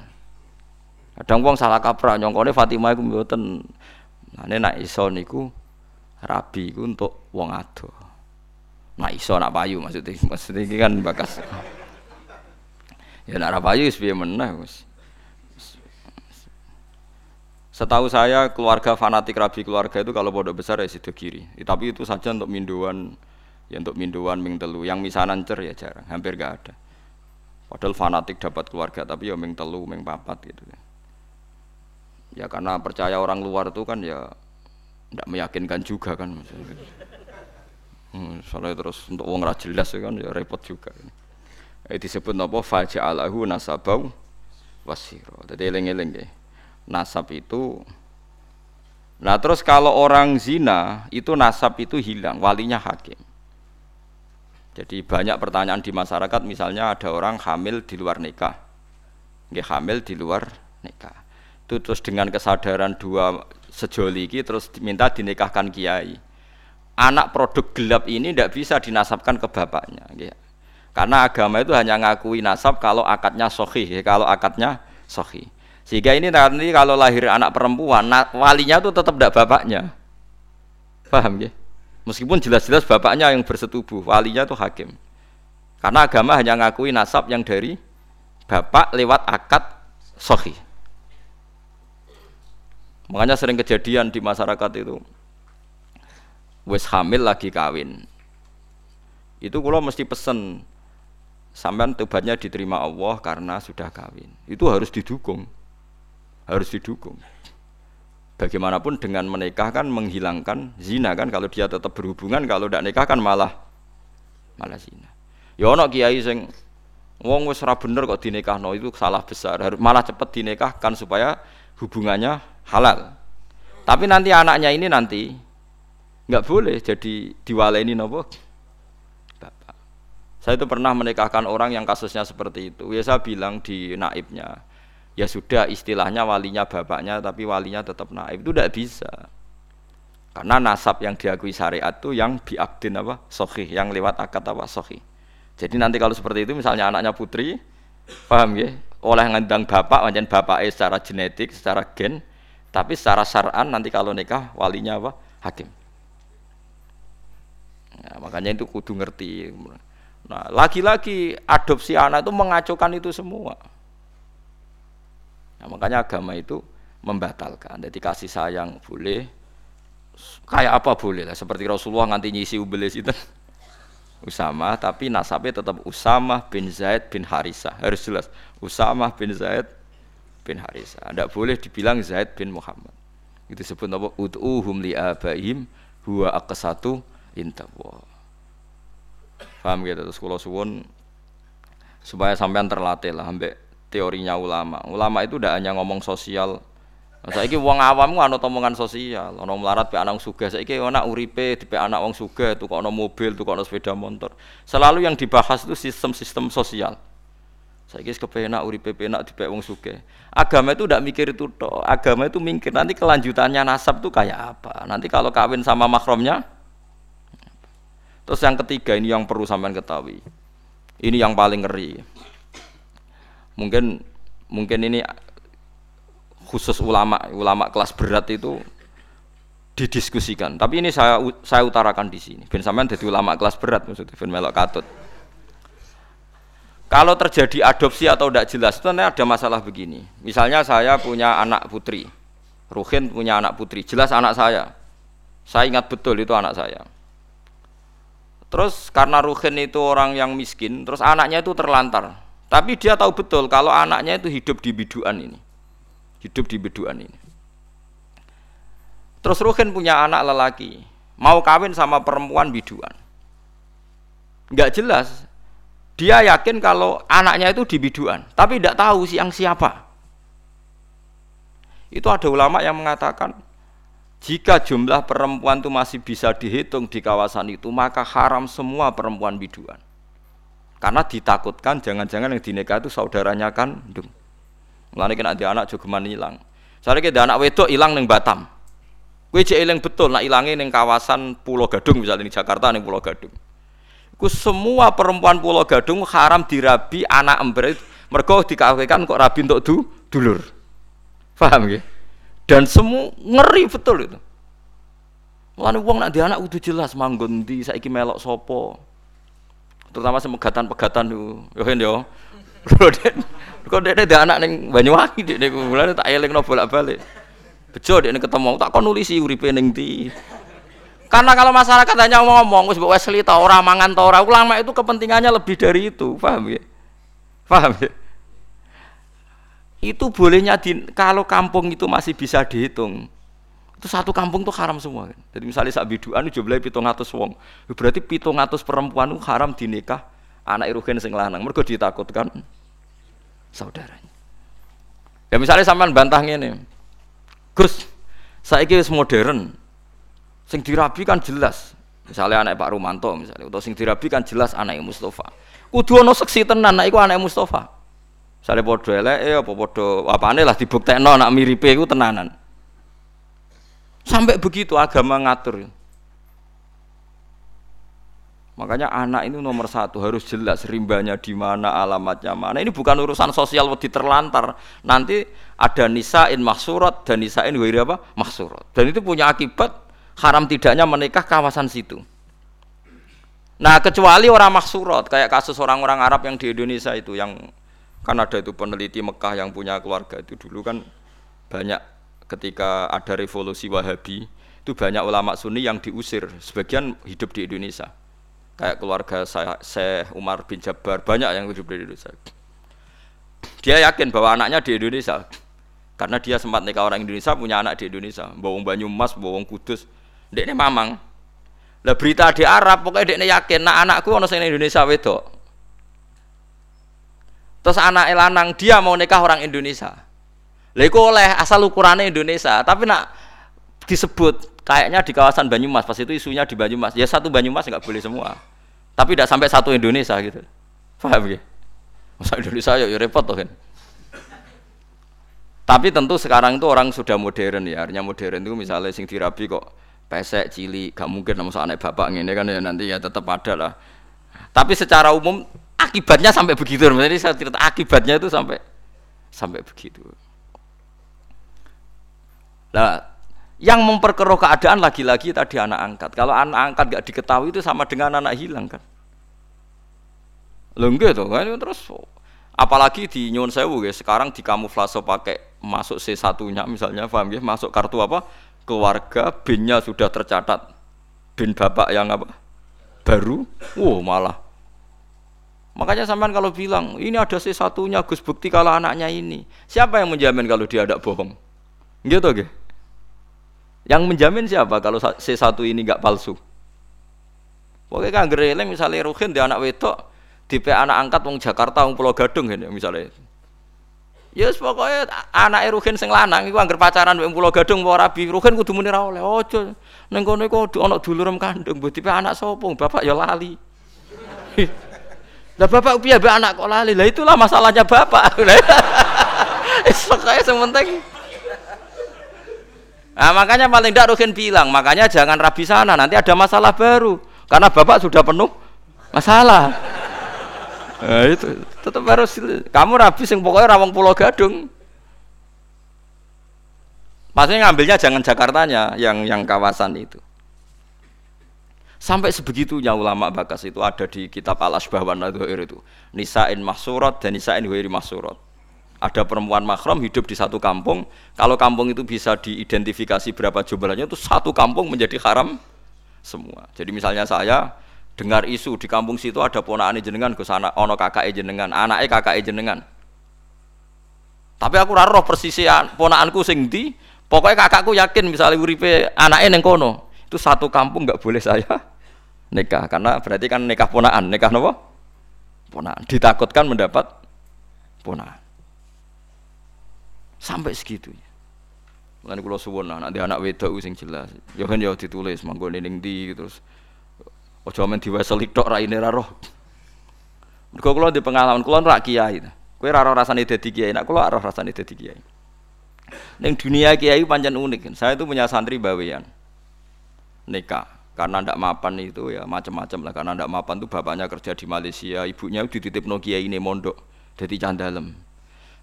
Kadang wong salah kaprah nyongkone Fatimah iku mboten. Nah, nak iso niku rabi iku untuk wong ado. Nak iso nak payu maksudnya, maksudnya ini kan bakas. Ya nak rapayu wis piye meneh wis. Setahu saya keluarga fanatik rabi keluarga itu kalau bodoh besar ya sido kiri. Tapi itu saja untuk minduan ya untuk minduan ming telu yang misanan cer ya jarang. Hampir gak ada. Padahal fanatik dapat keluarga tapi ya ming telu ming papat gitu ya karena percaya orang luar itu kan ya tidak meyakinkan juga kan hmm, soalnya terus untuk uang jelas ya kan ya repot juga eh, disebut apa? Faja'alahu nasabau wasiro. Jadi eling-eling ya nasab itu Nah terus kalau orang zina itu nasab itu hilang, walinya hakim. Jadi banyak pertanyaan di masyarakat, misalnya ada orang hamil di luar nikah, nggak hamil di luar nikah. Itu terus dengan kesadaran dua sejoli ini terus diminta dinikahkan kiai. Anak produk gelap ini tidak bisa dinasabkan ke bapaknya, gitu. karena agama itu hanya ngakui nasab kalau akadnya sohi, kalau akadnya sohi. Sehingga ini nanti kalau lahir anak perempuan, walinya itu tetap tidak bapaknya, paham ya? Meskipun jelas-jelas bapaknya yang bersetubuh, walinya itu hakim. Karena agama hanya ngakui nasab yang dari bapak lewat akad sohi. Makanya sering kejadian di masyarakat itu, wes hamil lagi kawin. Itu kalau mesti pesen sampean tobatnya diterima Allah karena sudah kawin. Itu harus didukung. Harus didukung bagaimanapun dengan menikah kan menghilangkan zina kan kalau dia tetap berhubungan kalau tidak nikah kan malah malah zina. Ya ono kiai sing wong wis ora bener kok dinikahno itu salah besar. Harus malah cepat dinikahkan supaya hubungannya halal. Tapi nanti anaknya ini nanti nggak boleh jadi diwaleni nopo? Bapak. Saya itu pernah menikahkan orang yang kasusnya seperti itu. Ya saya bilang di naibnya ya sudah istilahnya walinya bapaknya tapi walinya tetap naib. Itu tidak bisa. Karena nasab yang diakui syariat itu yang biakdin apa? Sohi yang lewat akad apa? Sohi jadi nanti kalau seperti itu misalnya anaknya putri paham ya? Oleh ngandang bapak macam bapak secara genetik secara gen tapi secara syar'an nanti kalau nikah walinya apa? Hakim. Nah, makanya itu kudu ngerti. Nah lagi-lagi adopsi anak itu mengacukan itu semua Nah, makanya agama itu membatalkan. Jadi kasih sayang boleh, kayak apa boleh lah. Seperti Rasulullah nganti nyisi ubelis itu [LAUGHS] Usama, tapi nasabnya tetap Usama bin Zaid bin Harisa. Harus jelas, Usama bin Zaid bin Harisa. Tidak boleh dibilang Zaid bin Muhammad. Itu sebut apa? Ud'uhum li abaihim huwa aqsatu intawa. Paham gitu terus kalau suwun supaya sampean terlatih lah ambek teorinya ulama. Ulama itu tidak hanya ngomong sosial. Saya ini uang awam ana omongan sosial, ana melarat pe anak sugih. Saiki ana uripe di anak wong sugih, tuh ana mobil, tuh ana sepeda motor. Selalu yang dibahas itu sistem-sistem sosial. Saya kira kepenak uripe penak di wong sugih. Agama itu tidak mikir itu toh. Agama itu mikir nanti kelanjutannya nasab itu kayak apa. Nanti kalau kawin sama makromnya. Terus yang ketiga ini yang perlu sampean ketahui. Ini yang paling ngeri mungkin mungkin ini khusus ulama ulama kelas berat itu didiskusikan. Tapi ini saya saya utarakan di sini. Ben sampean jadi ulama kelas berat maksudnya ben melok katut. Kalau terjadi adopsi atau tidak jelas itu ada masalah begini. Misalnya saya punya anak putri. Ruhin punya anak putri. Jelas anak saya. Saya ingat betul itu anak saya. Terus karena Ruhin itu orang yang miskin terus anaknya itu terlantar tapi dia tahu betul kalau anaknya itu hidup di biduan ini. Hidup di biduan ini. Terus Ruhin punya anak lelaki, mau kawin sama perempuan biduan. Enggak jelas. Dia yakin kalau anaknya itu di biduan, tapi tidak tahu siang siapa. Itu ada ulama yang mengatakan jika jumlah perempuan itu masih bisa dihitung di kawasan itu, maka haram semua perempuan biduan. Karena ditakutkan jangan-jangan yang dinikah itu saudaranya kan kandung. Mulane kena dia anak jogeman hilang. Saya kira anak wedok hilang neng Batam. Kue cek betul nak hilangnya neng kawasan Pulau Gadung misalnya di Jakarta neng Pulau Gadung. Ku semua perempuan Pulau Gadung haram dirabi anak ember mergo dikawinkan kok rabi untuk du, dulur. Paham ya? Dan semua ngeri betul itu. Mulane wong nak di anak udah jelas manggon di saiki melok sopo. Terutama semegatan-pegatan itu. Yo kan yo. Kok dia ada anak neng Banyuwangi dia mulane tak eling no bolak-balik. Bejo dia ketemu tak kon nulisi uripe ning di karena kalau masyarakat hanya ngomong, wis Wesley tau ora mangan ora, ulama itu kepentingannya lebih dari itu, paham ya? Paham ya? Itu bolehnya di, kalau kampung itu masih bisa dihitung. Itu satu kampung tuh haram semua kan. Jadi misalnya sak biduan jumlahe 700 wong. Berarti 700 perempuan itu haram dinikah anak irugen sing lanang. Mergo ditakutkan saudaranya. Ya misalnya sampean bantah ngene. Gus, saiki wis modern, Sing dirabi kan jelas. Misalnya anak Pak Rumanto misalnya, atau sing dirabi kan jelas anak Mustafa. Kudu ono seksi tenan anak iku anak Mustafa. Misalnya podo elek apa podo apane lah dibuktekno anak miripe iku tenanan. Sampai begitu agama ngatur. Makanya anak ini nomor satu harus jelas rimbanya di mana, alamatnya mana. Ini bukan urusan sosial wedi terlantar. Nanti ada nisain maksurat dan nisain wiri apa maksurat. Dan itu punya akibat haram tidaknya menikah kawasan situ. Nah kecuali orang maksurot kayak kasus orang-orang Arab yang di Indonesia itu yang kan ada itu peneliti Mekah yang punya keluarga itu dulu kan banyak ketika ada revolusi Wahabi itu banyak ulama Sunni yang diusir sebagian hidup di Indonesia kayak keluarga saya Syekh Umar bin Jabbar banyak yang hidup di Indonesia dia yakin bahwa anaknya di Indonesia karena dia sempat nikah orang Indonesia punya anak di Indonesia bawang Banyumas bawang Kudus Dek ini mamang. Lah berita di Arab pokoknya ini yakin nah anakku sing Indonesia wedok. Terus anak lanang dia mau nikah orang Indonesia. Iku oleh asal ukurannya Indonesia, tapi nak disebut kayaknya di kawasan Banyumas pas itu isunya di Banyumas. Ya satu Banyumas nggak boleh semua. Tapi tidak sampai satu Indonesia gitu. Paham ya? Masa Indonesia ya, ya repot tuh kan. Tapi tentu sekarang itu orang sudah modern ya, artinya modern itu misalnya sing dirabi kok pesek cili gak mungkin nama anak bapak ini kan ya nanti ya tetap ada lah tapi secara umum akibatnya sampai begitu jadi saya cerita akibatnya itu sampai sampai begitu nah yang memperkeruh keadaan lagi-lagi tadi anak angkat. Kalau anak angkat gak diketahui itu sama dengan anak hilang kan? Lo tuh kan? Terus apalagi di Nyon Sewu ya sekarang di kamuflase pakai masuk C satunya misalnya paham ya masuk kartu apa? Keluarga binnya sudah tercatat. Bin bapak yang apa? Baru? Wow malah. Makanya sampean kalau bilang ini ada C satunya Gus bukti kalau anaknya ini. Siapa yang menjamin kalau dia ada bohong? Gitu oke yang menjamin siapa kalau C satu ini nggak palsu pokoknya kan gereleng misalnya Ruhin dia anak wedok di anak angkat wong Jakarta wong Pulau Gadung ini misalnya Ya yes, pokoknya anak Ruhin sing lanang iku anggar pacaran mbek Pulau Gadung apa rabi. Ruhin kudu muni ra oleh. Ojo ning kono iku ana dulurem kandung, mbok tipe anak sapa? Bapak ya lali. [LAUGHS] Lah bapak piye anak kok lali? Lah itulah masalahnya bapak. [LAUGHS] [LAUGHS] Wis pokoke sing penting Nah, makanya paling tidak Ruhin bilang, makanya jangan rabi sana, nanti ada masalah baru. Karena bapak sudah penuh masalah. [LAUGHS] Nah, itu tetap harus kamu rabi sing pokoknya rawang pulau gadung. Maksudnya ngambilnya jangan Jakartanya, yang yang kawasan itu. Sampai sebegitunya ulama bakas itu ada di kitab al asbah itu. Nisa'in mahsurat dan nisa'in huiri mahsurat. Ada perempuan mahram hidup di satu kampung. Kalau kampung itu bisa diidentifikasi berapa jumlahnya itu satu kampung menjadi haram semua. Jadi misalnya saya dengar isu di kampung situ ada ponakan jenengan Gus anak ono kakak jenengan anaknya kakak jenengan. Tapi aku raro persisi ponakanku sing pokoknya kakakku yakin misalnya uripe anaknya neng kono. Itu satu kampung nggak boleh saya [LAUGHS] nikah karena berarti kan nikah ponakan. Nikah nopo? Ponakan. Ditakutkan mendapat ponakan sampai segitunya Mulane kula suwun nanti anak wedok sing jelas. Ya kan ya ditulis manggone ning ndi terus Ojo men diwaseli tok raine ra roh. Mergo kula di pengalaman kula rak kiai. Kowe ra roh rasane dadi kiai, nek kula roh rasane dadi kiai. Ning dunia kiai pancen unik. Saya itu punya santri bawean. Nikah. Karena ndak mapan itu ya macam-macam lah. Karena ndak mapan itu bapaknya kerja di Malaysia, ibunya dititip Nokia ini mondok, jadi candalem.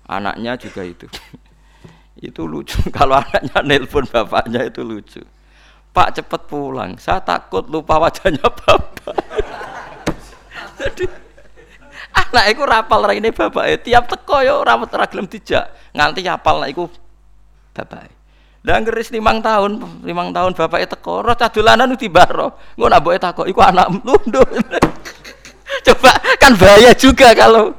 Anaknya juga itu. Itu lucu. [LAUGHS] Kalau anaknya nelpon bapaknya itu lucu. Pak cepet pulang, saya takut lupa wajahnya bapak. [LAUGHS] jadi anak itu rapal ini bapak tiap teko yo rawat ragilem dijak nganti apal anak itu bapak dan keris limang tahun, limang tahun bapak itu teko, roh cadulanan itu baro, ngono abu itu teko, iku anak lundu. [LAUGHS] Coba kan bahaya juga kalau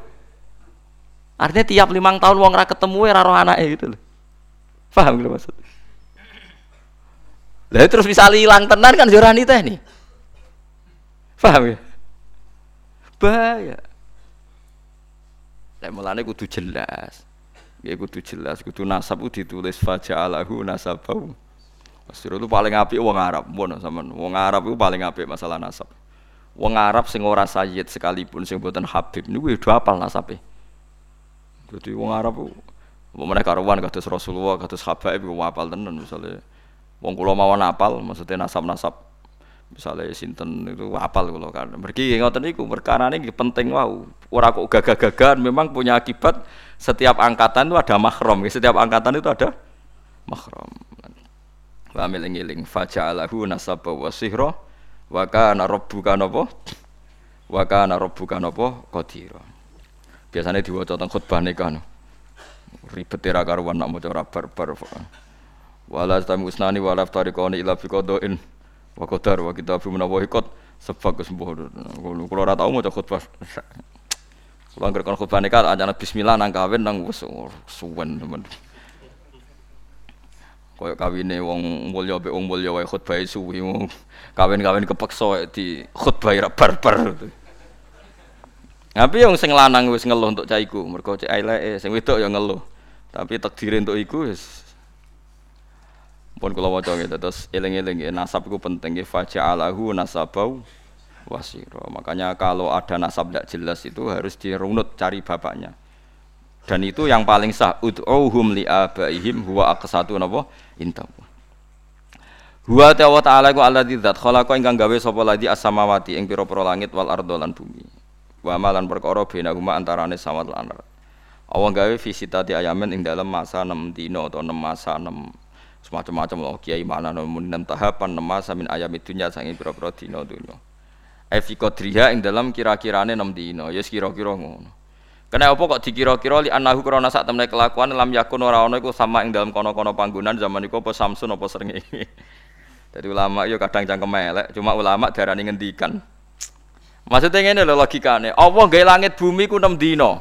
artinya tiap limang tahun ra ketemu ya roh anaknya gitu loh. Paham gitu maksud? Lah terus bisa hilang tenan kan jorani teh nih. Paham ya? Bahaya. Lah mulane kudu jelas. Ya kudu jelas, kudu nasab kudu ditulis faja'alahu nasabau. Masir itu paling apik wong Arab, mon sampean. Wong Arab itu paling apik masalah nasab. Wong Arab sing ora sayyid sekalipun sing mboten habib niku ya do apal nasabe. Jadi wong Arab Mau mereka karuan kados Rasulullah, kados habaib iku apal tenan misalnya. Wong kula mawon apal maksudnya nasab-nasab misalnya sinten itu apal kula kan. Mergi ngoten niku perkara ini penting wow. Ora kok gagah-gagahan memang punya akibat setiap angkatan itu ada mahram, setiap angkatan itu ada mahram. Wa miling-iling faja'alahu nasaba wa sihra wa kana rabbuka napa? Wa kana rabbuka napa? Qadira. Biasanya diwaca teng khutbah nikah. Ribet era karuan nak maca ora barbar. Wala tamu usnani wala tariqani ila fi qadain wa qadar wa kitabu menawa ikut sebab kesembuh. Khutbah kon khutbah nikah ajane bismillah nang kawin nang wis suwen temen. Kaya kawine wong mulya mbek wong mulya wae khutbah suwi kawin-kawin kepeksa di khutbah ra barbar. Tapi yang sing lanang wis ngeluh untuk caiku, mergo cek eleke, sing wedok ya ngeluh. Tapi takdir untuk iku wis pun kula waca gitu terus eling-eling nasab iku penting faja'alahu nasabau wasiro. Makanya kalau ada nasab tidak jelas itu harus dirunut cari bapaknya. Dan itu yang paling sah. Ud'uhum li abaihim huwa aqsatu napa intahu. Huwa ta'ala ku alladzi dzat khalaqa ingkang gawe sapa ladi as-samawati ing pira-pira langit wal ardo lan bumi. Wa malan perkara huma antarane samawat lan ardh. Allah gawe visitati ayamen ing dalam masa 6 dina atau 6 masa 6 semacam-macam loh kiai mana 6 tahapan 6 masa min ayam dunya sange pira-pira dina dunya. Efi kodriha ing dalam kira-kirane 6 dina, ya kira-kira ngono. Kena apa kok dikira-kira li anahu krana sak temne kelakuan lam yakun ora ana iku sama ing dalam kono-kono panggonan zaman iku apa Samsun apa srengenge. [LAUGHS] Jadi ulama yo kadang cangkem elek, cuma ulama darani ngendikan. Maksudnya ngene lho logikane, Allah gawe langit bumi ku 6 dina.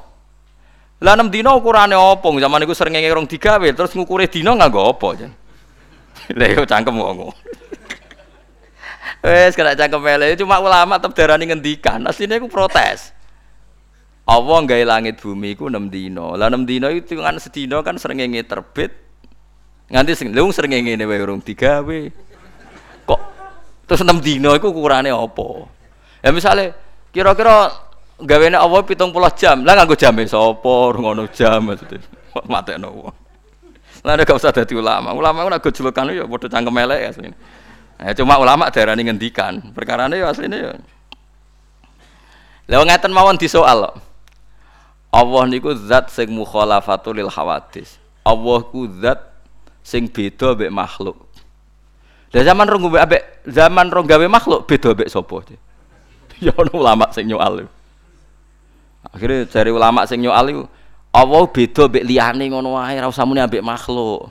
Lah 6 dina ukurane apa? Zaman iku srengenge rong digawe, terus ngukure dina nganggo apa? [LAUGHS] Lah yo cangkem ngono. [LAUGHS] Wes kena cangkem mele cuma ulama tetep darani ngendikan. Asline iku protes. Allah gawe langit bumi iku 6 dina. Lah 6 dina itu kan sedina kan srengenge terbit. Nganti sing lung srengenge wae urung digawe. Kok terus 6 dina iku ukurane apa? Ya misale kira-kira gawene Allah 70 jam. Lah nganggo jame sapa? Ngono jam maksudnya. Matekno wong. Lah gak usah dadi ulama. Ulama ora gojlokan ya padha cangkem elek asline. Ya, cuma ulama daerah ini ngendikan. Perkara ini aslinya ya. Lalu ngeten mawon di soal. Allah niku zat sing mukhalafatul lil hawadis. Allah ku zat sing beda mbek makhluk. Lah zaman rong ambek zaman rong gawe makhluk beda mbek sapa? [LAUGHS] Ya ono ulama sing nyoal. Akhirnya dari ulama sing nyoal Allah beda mbek liyane ngono wae ora usah muni ambek makhluk.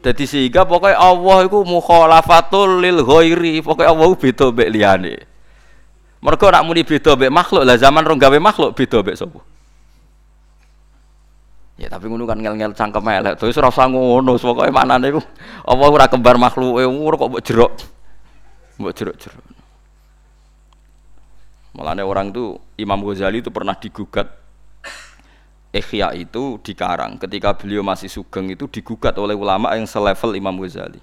Jadi sehingga pokoknya Allah itu mukhalafatul lil ghairi, pokoknya Allah beda mbek liyane. Mergo nak muni beda mbek makhluk, lah zaman rong gawe makhluk beda mbek sapa? Ya tapi ngono kan ngel-ngel cangkem elek. Terus ora usah ngono, pokoke maknane iku Allah ora kembar makhluke, ora kok mbok jerok. Mbok jerok-jerok. Malahnya orang itu Imam Ghazali itu pernah digugat. Ikhya itu dikarang. Ketika beliau masih sugeng itu digugat oleh ulama yang selevel Imam Ghazali.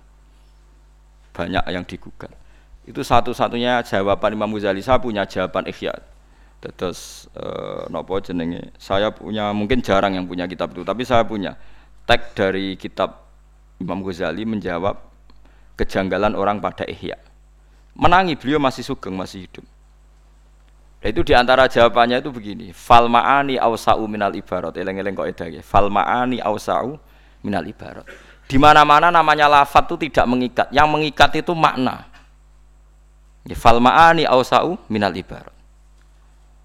Banyak yang digugat. Itu satu-satunya jawaban Imam Ghazali. Saya punya jawaban Ikhya. Terus eh, nopo jenenge? Saya punya mungkin jarang yang punya kitab itu tapi saya punya. Tag dari kitab Imam Ghazali menjawab kejanggalan orang pada Ihya menangi beliau masih sugeng masih hidup itu di antara jawabannya itu begini. Fal ma'ani awsa'u minal ibarat. Eleng-eleng kok edah fal ma'ani awsa'u minal ibarat. Di mana-mana namanya lafat itu tidak mengikat. Yang mengikat itu makna. Ya, fal ma'ani awsa'u minal ibarat.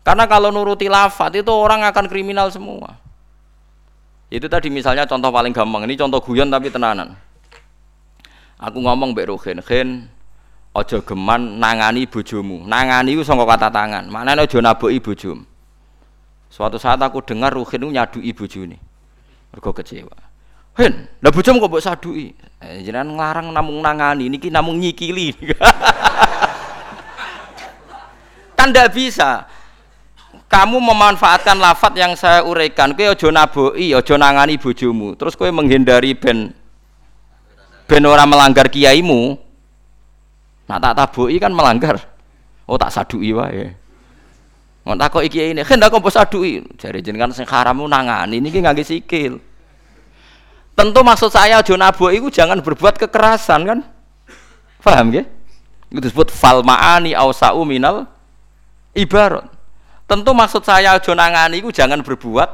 Karena kalau nuruti lafat itu orang akan kriminal semua. Itu tadi misalnya contoh paling gampang. Ini contoh guyon tapi tenanan. Aku ngomong mbek Ruhin, aja geman nangani bojomu. Nangani itu sangka kata tangan. Maknane aja naboki bojomu. Suatu saat aku dengar Ruhin nyadui bojone. Mergo kecewa. Hen, lah bojomu kok mbok saduki? Eh, jenengan nglarang namung nangani, niki namung nyikili. [LAUGHS] kan ndak bisa. Kamu memanfaatkan lafat yang saya uraikan, kowe aja naboki, aja nangani bojomu. Terus kowe menghindari ben ben ora melanggar kiaimu nah tak tabuki kan melanggar oh tak sadui wae Mau takok iki ini, kan tak kok sadui. Jari jenengan sing haram nangani niki ngangge sikil. Tentu maksud saya aja nabu itu jangan berbuat kekerasan kan? Paham nggih? Itu disebut fal ma'ani ausa'u minal ibarat. Tentu maksud saya aja nangani itu jangan berbuat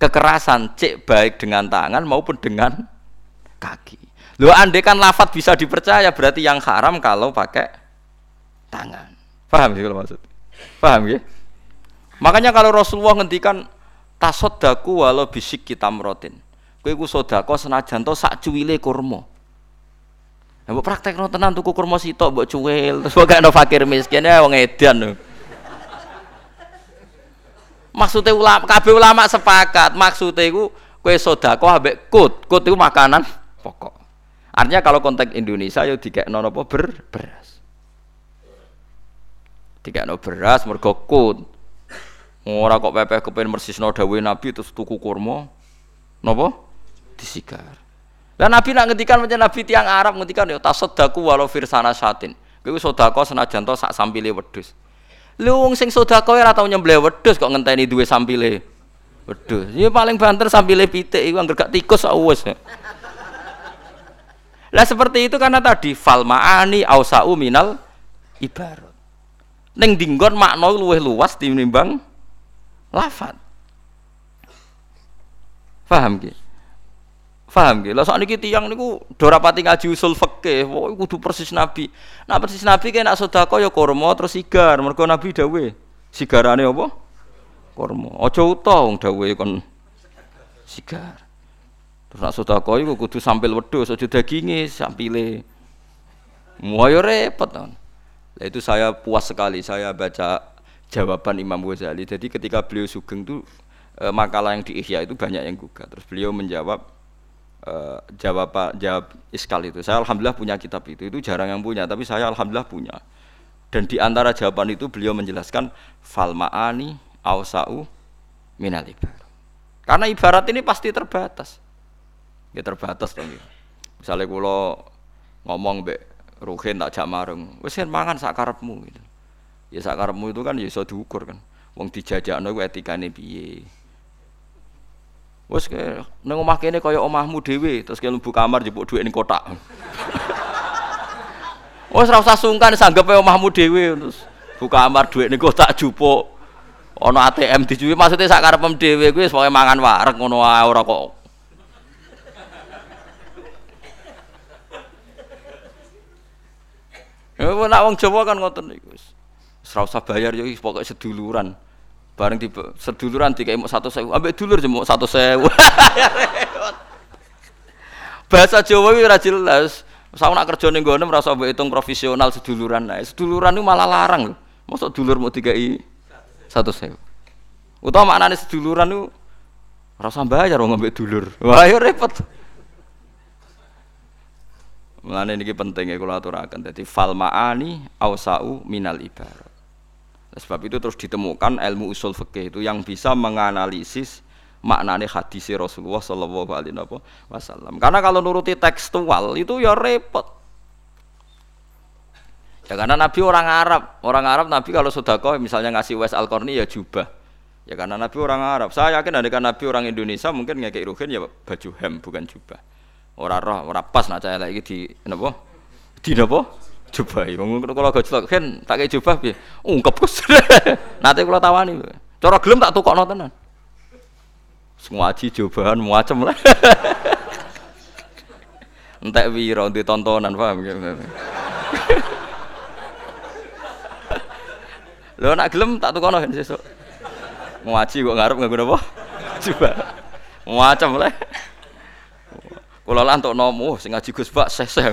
kekerasan, cek baik dengan tangan maupun dengan kaki. Lo andai kan lafat bisa dipercaya berarti yang haram kalau pakai tangan. Paham sih kalau maksud? Paham ya? Makanya kalau Rasulullah ngendikan tasodaku walau bisik kita merotin. Kue ku sodako senajan to sak cuwile kurma. Nah, buat praktek no tenan tuku kurma sitok buat cuwil terus buat no fakir miskin ya wong edan. Maksudnya ulama, kabeh ulama sepakat. Maksudnya ku kue sodako ambek kut, kut itu makanan pokok. Artinya kalau konteks Indonesia yo tiga nono apa ber beras. Tiga no beras mergo kut. Ora kok pepeh kepen no dawuh Nabi terus tuku kurma. Napa? Disigar. Dan Nabi nak ngendikan macam Nabi tiang Arab ngendikan yo tasaddaku walau firsana satin. Kowe sedekah senajan to sak sampile wedhus. Lu wong sing sedekah ora tau nyembelih wedhus kok ngenteni duwe sampile wedhus. Ya paling banter sampile pitik iku anggere gak tikus wis. Lah seperti itu karena tadi fal ma'ani ausa'u minal ibarat. Ning dinggon makna luwih luas tinimbang lafat. Paham ki? Paham ki? Lah sakniki tiyang niku do rapati ngaji usul fikih, pokoke kudu persis Nabi. Nah persis Nabi nek sedekah ya kurma terus sigar, mergo Nabi dawuh. Sigarane apa? Kurma. Aja utuh wong dawuhe kon sigar. Terus nak sedekah iku kudu sampil wedhus, aja daginge sampile. Muayo repot. Nah, itu saya puas sekali saya baca jawaban Imam Ghazali. Jadi ketika beliau sugeng itu e, makalah yang di Ihya itu banyak yang gugat. Terus beliau menjawab e, jawab jawab iskal itu. Saya alhamdulillah punya kitab itu. Itu jarang yang punya, tapi saya alhamdulillah punya. Dan di antara jawaban itu beliau menjelaskan fal ma'ani ausa'u minal ibarat. Karena ibarat ini pasti terbatas ya terbatas dong ya. Misalnya kalau ngomong be Ruhin tak jak marung, wes kan mangan sakarepmu gitu. Ya sakarepmu itu kan ya iso diukur kan. Wong dijajakno ku etikane piye. Wes nang omah kene kaya omahmu dhewe, terus ke mlebu kamar jebuk dhuwit ning kotak. [LAUGHS] Wes ora usah sungkan sanggepe omahmu dhewe terus buka kamar dhuwit ning kotak jupuk. Ana ATM dijuwi maksudnya sak karepem dhewe kuwi wis pokoke mangan wareg ngono wae ora kok Ya nak wong Jawa kan ngoten wis. Ora usah bayar yo pokoke seduluran. Bareng di seduluran dikai mok 100.000, ambek dulur jemuk 100.000. [LAUGHS] Bahasa Jawa iki ora jelas. Saya nak kerja ning gone merasa mbok hitung profesional seduluran. Nah, seduluran itu malah larang lho. Mosok dulur mau dikai 100.000. Utawa maknane seduluran itu rasa bayar wong ambek dulur. Wah, ya repot. Mulane niki penting kula aturaken. Dadi fal ma'ani ausau minal ibarat. Sebab itu terus ditemukan ilmu usul fikih itu yang bisa menganalisis maknane hadis Rasulullah Shallallahu Alaihi Wasallam. Karena kalau nuruti tekstual itu ya repot. Ya karena Nabi orang Arab, orang Arab Nabi kalau sodako misalnya ngasih wes al ya jubah. Ya karena Nabi orang Arab. Saya yakin ada Nabi orang Indonesia mungkin ngekek ruhin ya baju hem bukan jubah. Ora roh, ora pas nak cahaya lagi di napa? Di napa? Jubah. Wong kula gojlok kan tak kei jubah piye? Ungkep Gus. [LAUGHS] Nate kula tawani. Cara gelem tak tukokno tenan. Semua aji jubahan macam lah. [LAUGHS] Entek wira di tontonan paham [LAUGHS] Lho nak gelem tak tukono kan sesuk. Ngaji kok ngarep nganggo napa? Coba. Macam lah. Kula lan entuk nomo sing ngaji Gus Bak seseh. [LAUGHS]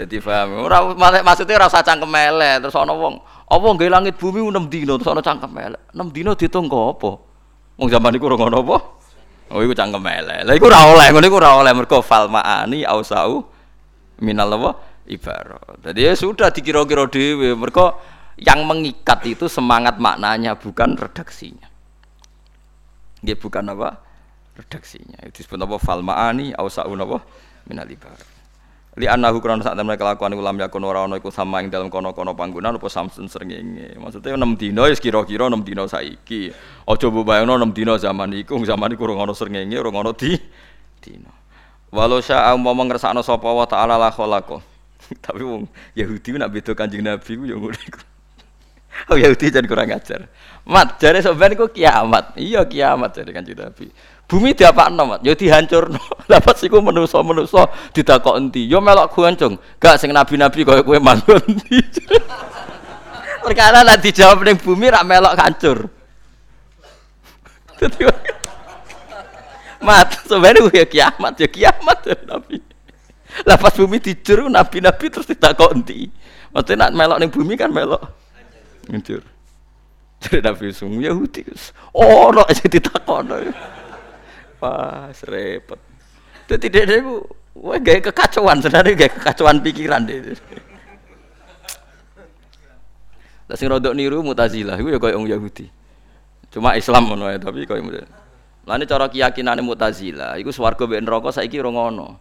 Jadi paham. Ora maksudnya ora usah cangkem elek terus ana wong apa nggih langit bumi 6 dino terus ana cangkem elek. 6 dino diitung apa? Wong zaman iku ora ngono apa? Oh iku cangkem elek. Lah iku ora oleh, ngono iku ora oleh mergo fal maani ausau minal apa? Ibarat. Jadi ya sudah dikira-kira dhewe mergo yang mengikat itu semangat maknanya bukan redaksinya. Dia bukan apa? Redaksinya. Itu disebut apa? Fal maani ausau apa? Minal ibarat li annahu krana sak temene kelakuan iku lam yakun ora ana iku sama ing dalem kono-kono panggonan apa samsun srengenge maksudnya 6 dina wis kira-kira 6 dina saiki aja mbok bayangno 6 dina zaman iku zaman iku ora ana srengenge ora ana di dina walau sya umpama ngersakno sapa wa taala la [LAUGHS] tapi wong Yahudi nak beda Kanjeng Nabi ku ya ngono iku [LAUGHS] Oh Yahudi jangan kurang ajar. Mat, jare sampean iku kiamat. Iya kiamat jare Kanjeng Nabi. Bumi diapakno, Mat? Ya dihancurno. [LAUGHS] Lah pas iku manusa-manusa ditakok endi? Ya melok hancur. Gak sing nabi-nabi kaya kowe manggon [LAUGHS] endi. Perkara lah dijawab ning bumi rak melok hancur. Mat, sebenarnya ya kiamat, ya kiamat ya Nabi. Lah pas bumi dijur nabi-nabi terus ditakok endi? Maksudnya nak melok ning bumi kan melok hancur. [LAUGHS] Jadi Nabi Sung Yahudi, oh, no, aja ditakok. Wah, repot. Itu tidak ada ibu, wah gaya kekacauan sebenarnya gaya kekacauan pikiran deh. Lah sing rodok niru Mu'tazilah iku ya wong Yahudi. Cuma Islam ngono ya, tapi koyo Lane cara keyakinane Mu'tazilah iku swarga mbek neraka saiki ora ngono.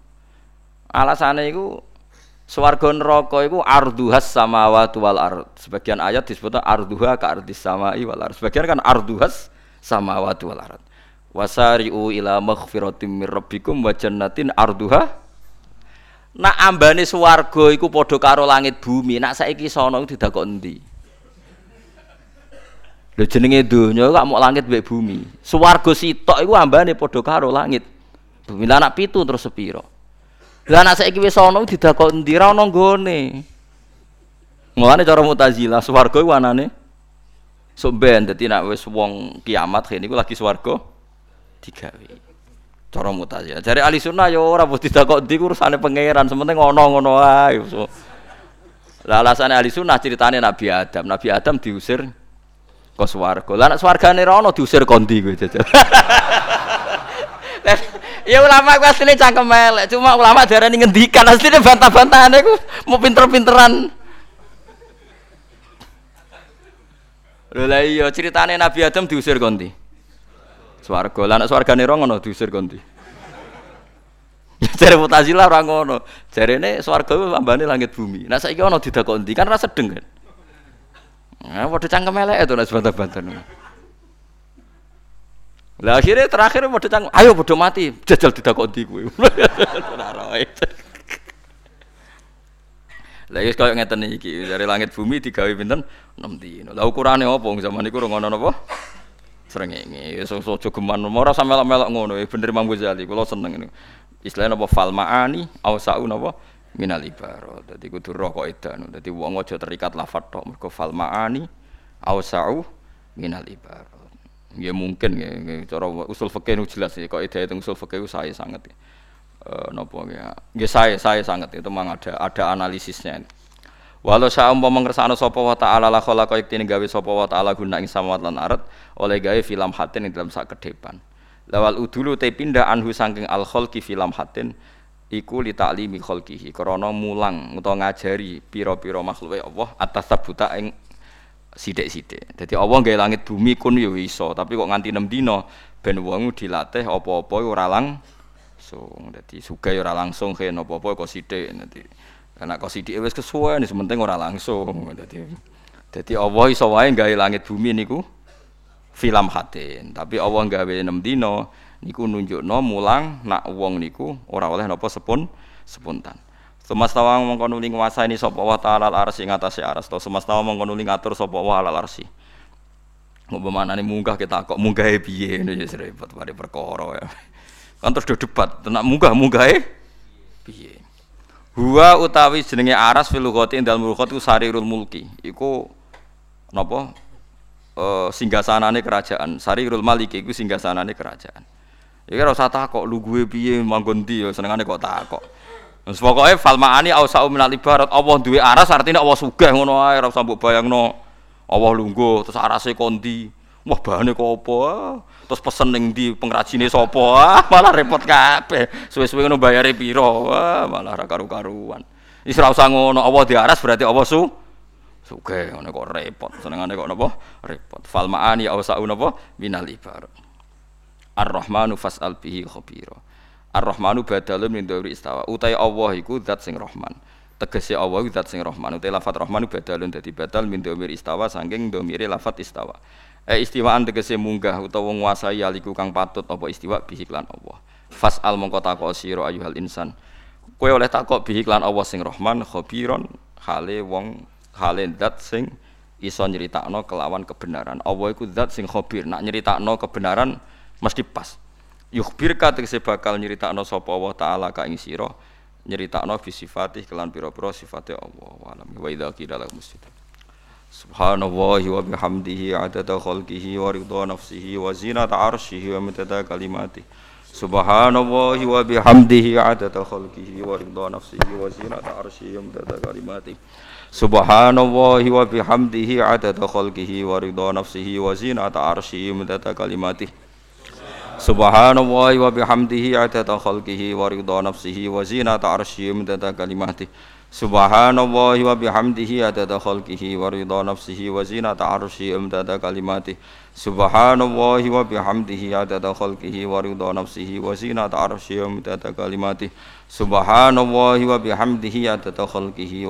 Alasane iku swarga neraka iku arduhas samawati wal ard. Sebagian ayat disebut arduha ka ardis samai wal ard. Sebagian kan arduhas samawati wal ard. Wasari'u ila maghfiratim mir rabbikum wa jannatin arduha nak ambane swarga iku padha karo langit bumi. Nak saiki sono didakok endi? Lho jenenge donya kok mau langit mbek bumi. Swarga sitok iku ambane padha karo langit. Bumi lah anak pitu terus sepiro lah nak saiki wis sono didakok endi ra ono nggone Mulane cara Mu'tazilah swarga iku anane sok ben dadi nak wis wong kiamat kene iku lagi swarga digawe. Cara mutazilah. Jare ahli sunnah ya ora mesti kok ndi urusane pangeran, sementing ngono-ngono ae. So. Lah alasane ahli sunnah ceritane Nabi Adam. Nabi Adam diusir ke swarga. Lah nek swargane ra ono diusir kondi kowe jajal. [LAUGHS] Ya ulama ku asline cangkem elek, cuma ulama darani ngendikan asline bantah-bantahane ku mau pinter-pinteran. Lha iya ceritane Nabi Adam diusir kondi. Swarga. Lah nek swargane ora ngono diusir kondi. Jare Mutazilah ora ngono. Jarene swarga ku ambane langit bumi. Nah saiki ana didakok endi? Kan ora sedeng kan. Nah, padha cangkem elek itu nek bantah-bantah. Lah akhirnya terakhir padha cangkem, ayo padha mati, jajal kowe. [LAUGHS] Ora roe. Lah wis koyo ngeten iki, dari langit bumi digawe pinten? 6 dino. Lah ukurane apa? Zaman iku ora ngono napa? srengenge. So aja geman. Ora sampe melok-melok ngono. Bener Imam Ghazali kula seneng ini istilahnya apa fal maani au saun apa minal ibarat dadi kudu roh kok edan. Dadi wong aja terikat lafat tok. Mergo fal maani au sau minal ibarat ya mungkin ya cara usul nu jelas ya kok ida itu usul fikih saya sangat ya. Uh, nopo ya, ya saya saya sangat itu memang ada ada analisisnya. Walau sa umpama ngersakno sapa wa ta'ala la khalaqa iktine gawe sapa wa ta'ala guna ing samawat lan arat oleh gawe film hatin ing dalam sak ke depan. Lawal udulu te pindah anhu saking al khalqi film hatin iku li ta'limi khalqihi krana mulang utawa ngajari pira-pira makhluke Allah atas sabuta ing sithik-sithik. Dadi Allah gawe langit bumi kun yo iso, tapi kok nganti 6 dina ben wong dilatih apa-apa ora langsung. Dadi sugih ora langsung kene apa-apa kok sithik dadi karena kau sidik wes kesuwen, sementing ora langsung. Jadi, jadi Allah iso wae gawe langit bumi niku film hatin. Tapi Allah gawe 6 dina niku nunjukno mulang nak wong niku ora oleh napa sepun sepuntan. Semastawa mongko nuli nguasani sapa wa ta'ala al-arsy ing atase aras. To semastawa mongko nuli ngatur sapa wa al-arsy. Ngopo munggah kita kok munggahe piye ngono ya repot pare perkara ya. Kan terus debat, tenak munggah munggahe piye. Huwa utawi jenenge aras fil lughati indal mulkot ku sarirul mulki. Iku napa? Uh, singgasanane kerajaan. Sarirul maliki iku singgasanane kerajaan. Ya ora usah takok lu gue piye manggon ndi ya senengane kok takok. Wis pokoke fal ma'ani ausa'u minal ibarat Allah duwe aras artinya Allah sugih ngono ae ora usah mbok bayangno. Allah lungguh terus arase kondi. Wah bahane kok apa? Terus pesen ning ndi pengrajine sapa? Ah, malah repot kabeh. Suwe-suwe ngono bayare? Wah, malah ra karu-karuan. Wis ora usah ngono, Allah diaras berarti Allah su sugih ngono kok repot. Senengane kok napa? Repot. Fal ma'ani ausa'u napa minal ibarat. Ar-Rahmanu fas'al bihi khabira. Ar-Rahmanu badalun min dhawri istawa. Utai Allah iku zat sing Rahman. Tegese Allah iku zat sing Rahman. Utai lafat Rahmanu badalun dadi badal min dhawri istawa saking dhamire lafat istawa. Eh istiwaan tegese munggah utawa nguasai aliku kang patut apa istiwa bihi lan Allah. Fas'al mongko takok sira ayuhal insan. Kowe oleh takok bihi lan Allah sing Rahman khabiron hale wong hale zat sing iso nyeritakno kelawan kebenaran. Allah iku zat sing khabir. Nak nyeritakno kebenaran mesti pas yukhbirka tegese bakal nyeritakno sapa Allah taala ka ing sira nyeritakno fi sifatih kelan pira-pira sifate Allah. Wa alam. Wa idza qila lahum Subhanallahi wa bihamdihi adada khalqihi wa ridha nafsihi wa zinata arshihi wa midada kalimati Subhanallahi wa bihamdihi adada khalqihi wa ridha nafsihi wa zinata arshihi wa midada kalimati Subhanallahi wa bihamdihi adada khalqihi wa ridha nafsihi wa zinata arshihi wa midada kalimati Subhanallahi wa bihamdihi adada khalqihi wa ridha nafsihi wa zinata arsyihi midada kalimati Subhanallahi wa bihamdihi adada khalqihi wa ridha nafsihi wa zinata arsyihi midada kalimati Subhanallahi wa bihamdihi adada khalqihi wa ridha nafsihi wa zinata arsyihi midada kalimati Subhanallahi wa bihamdihi adada khalqihi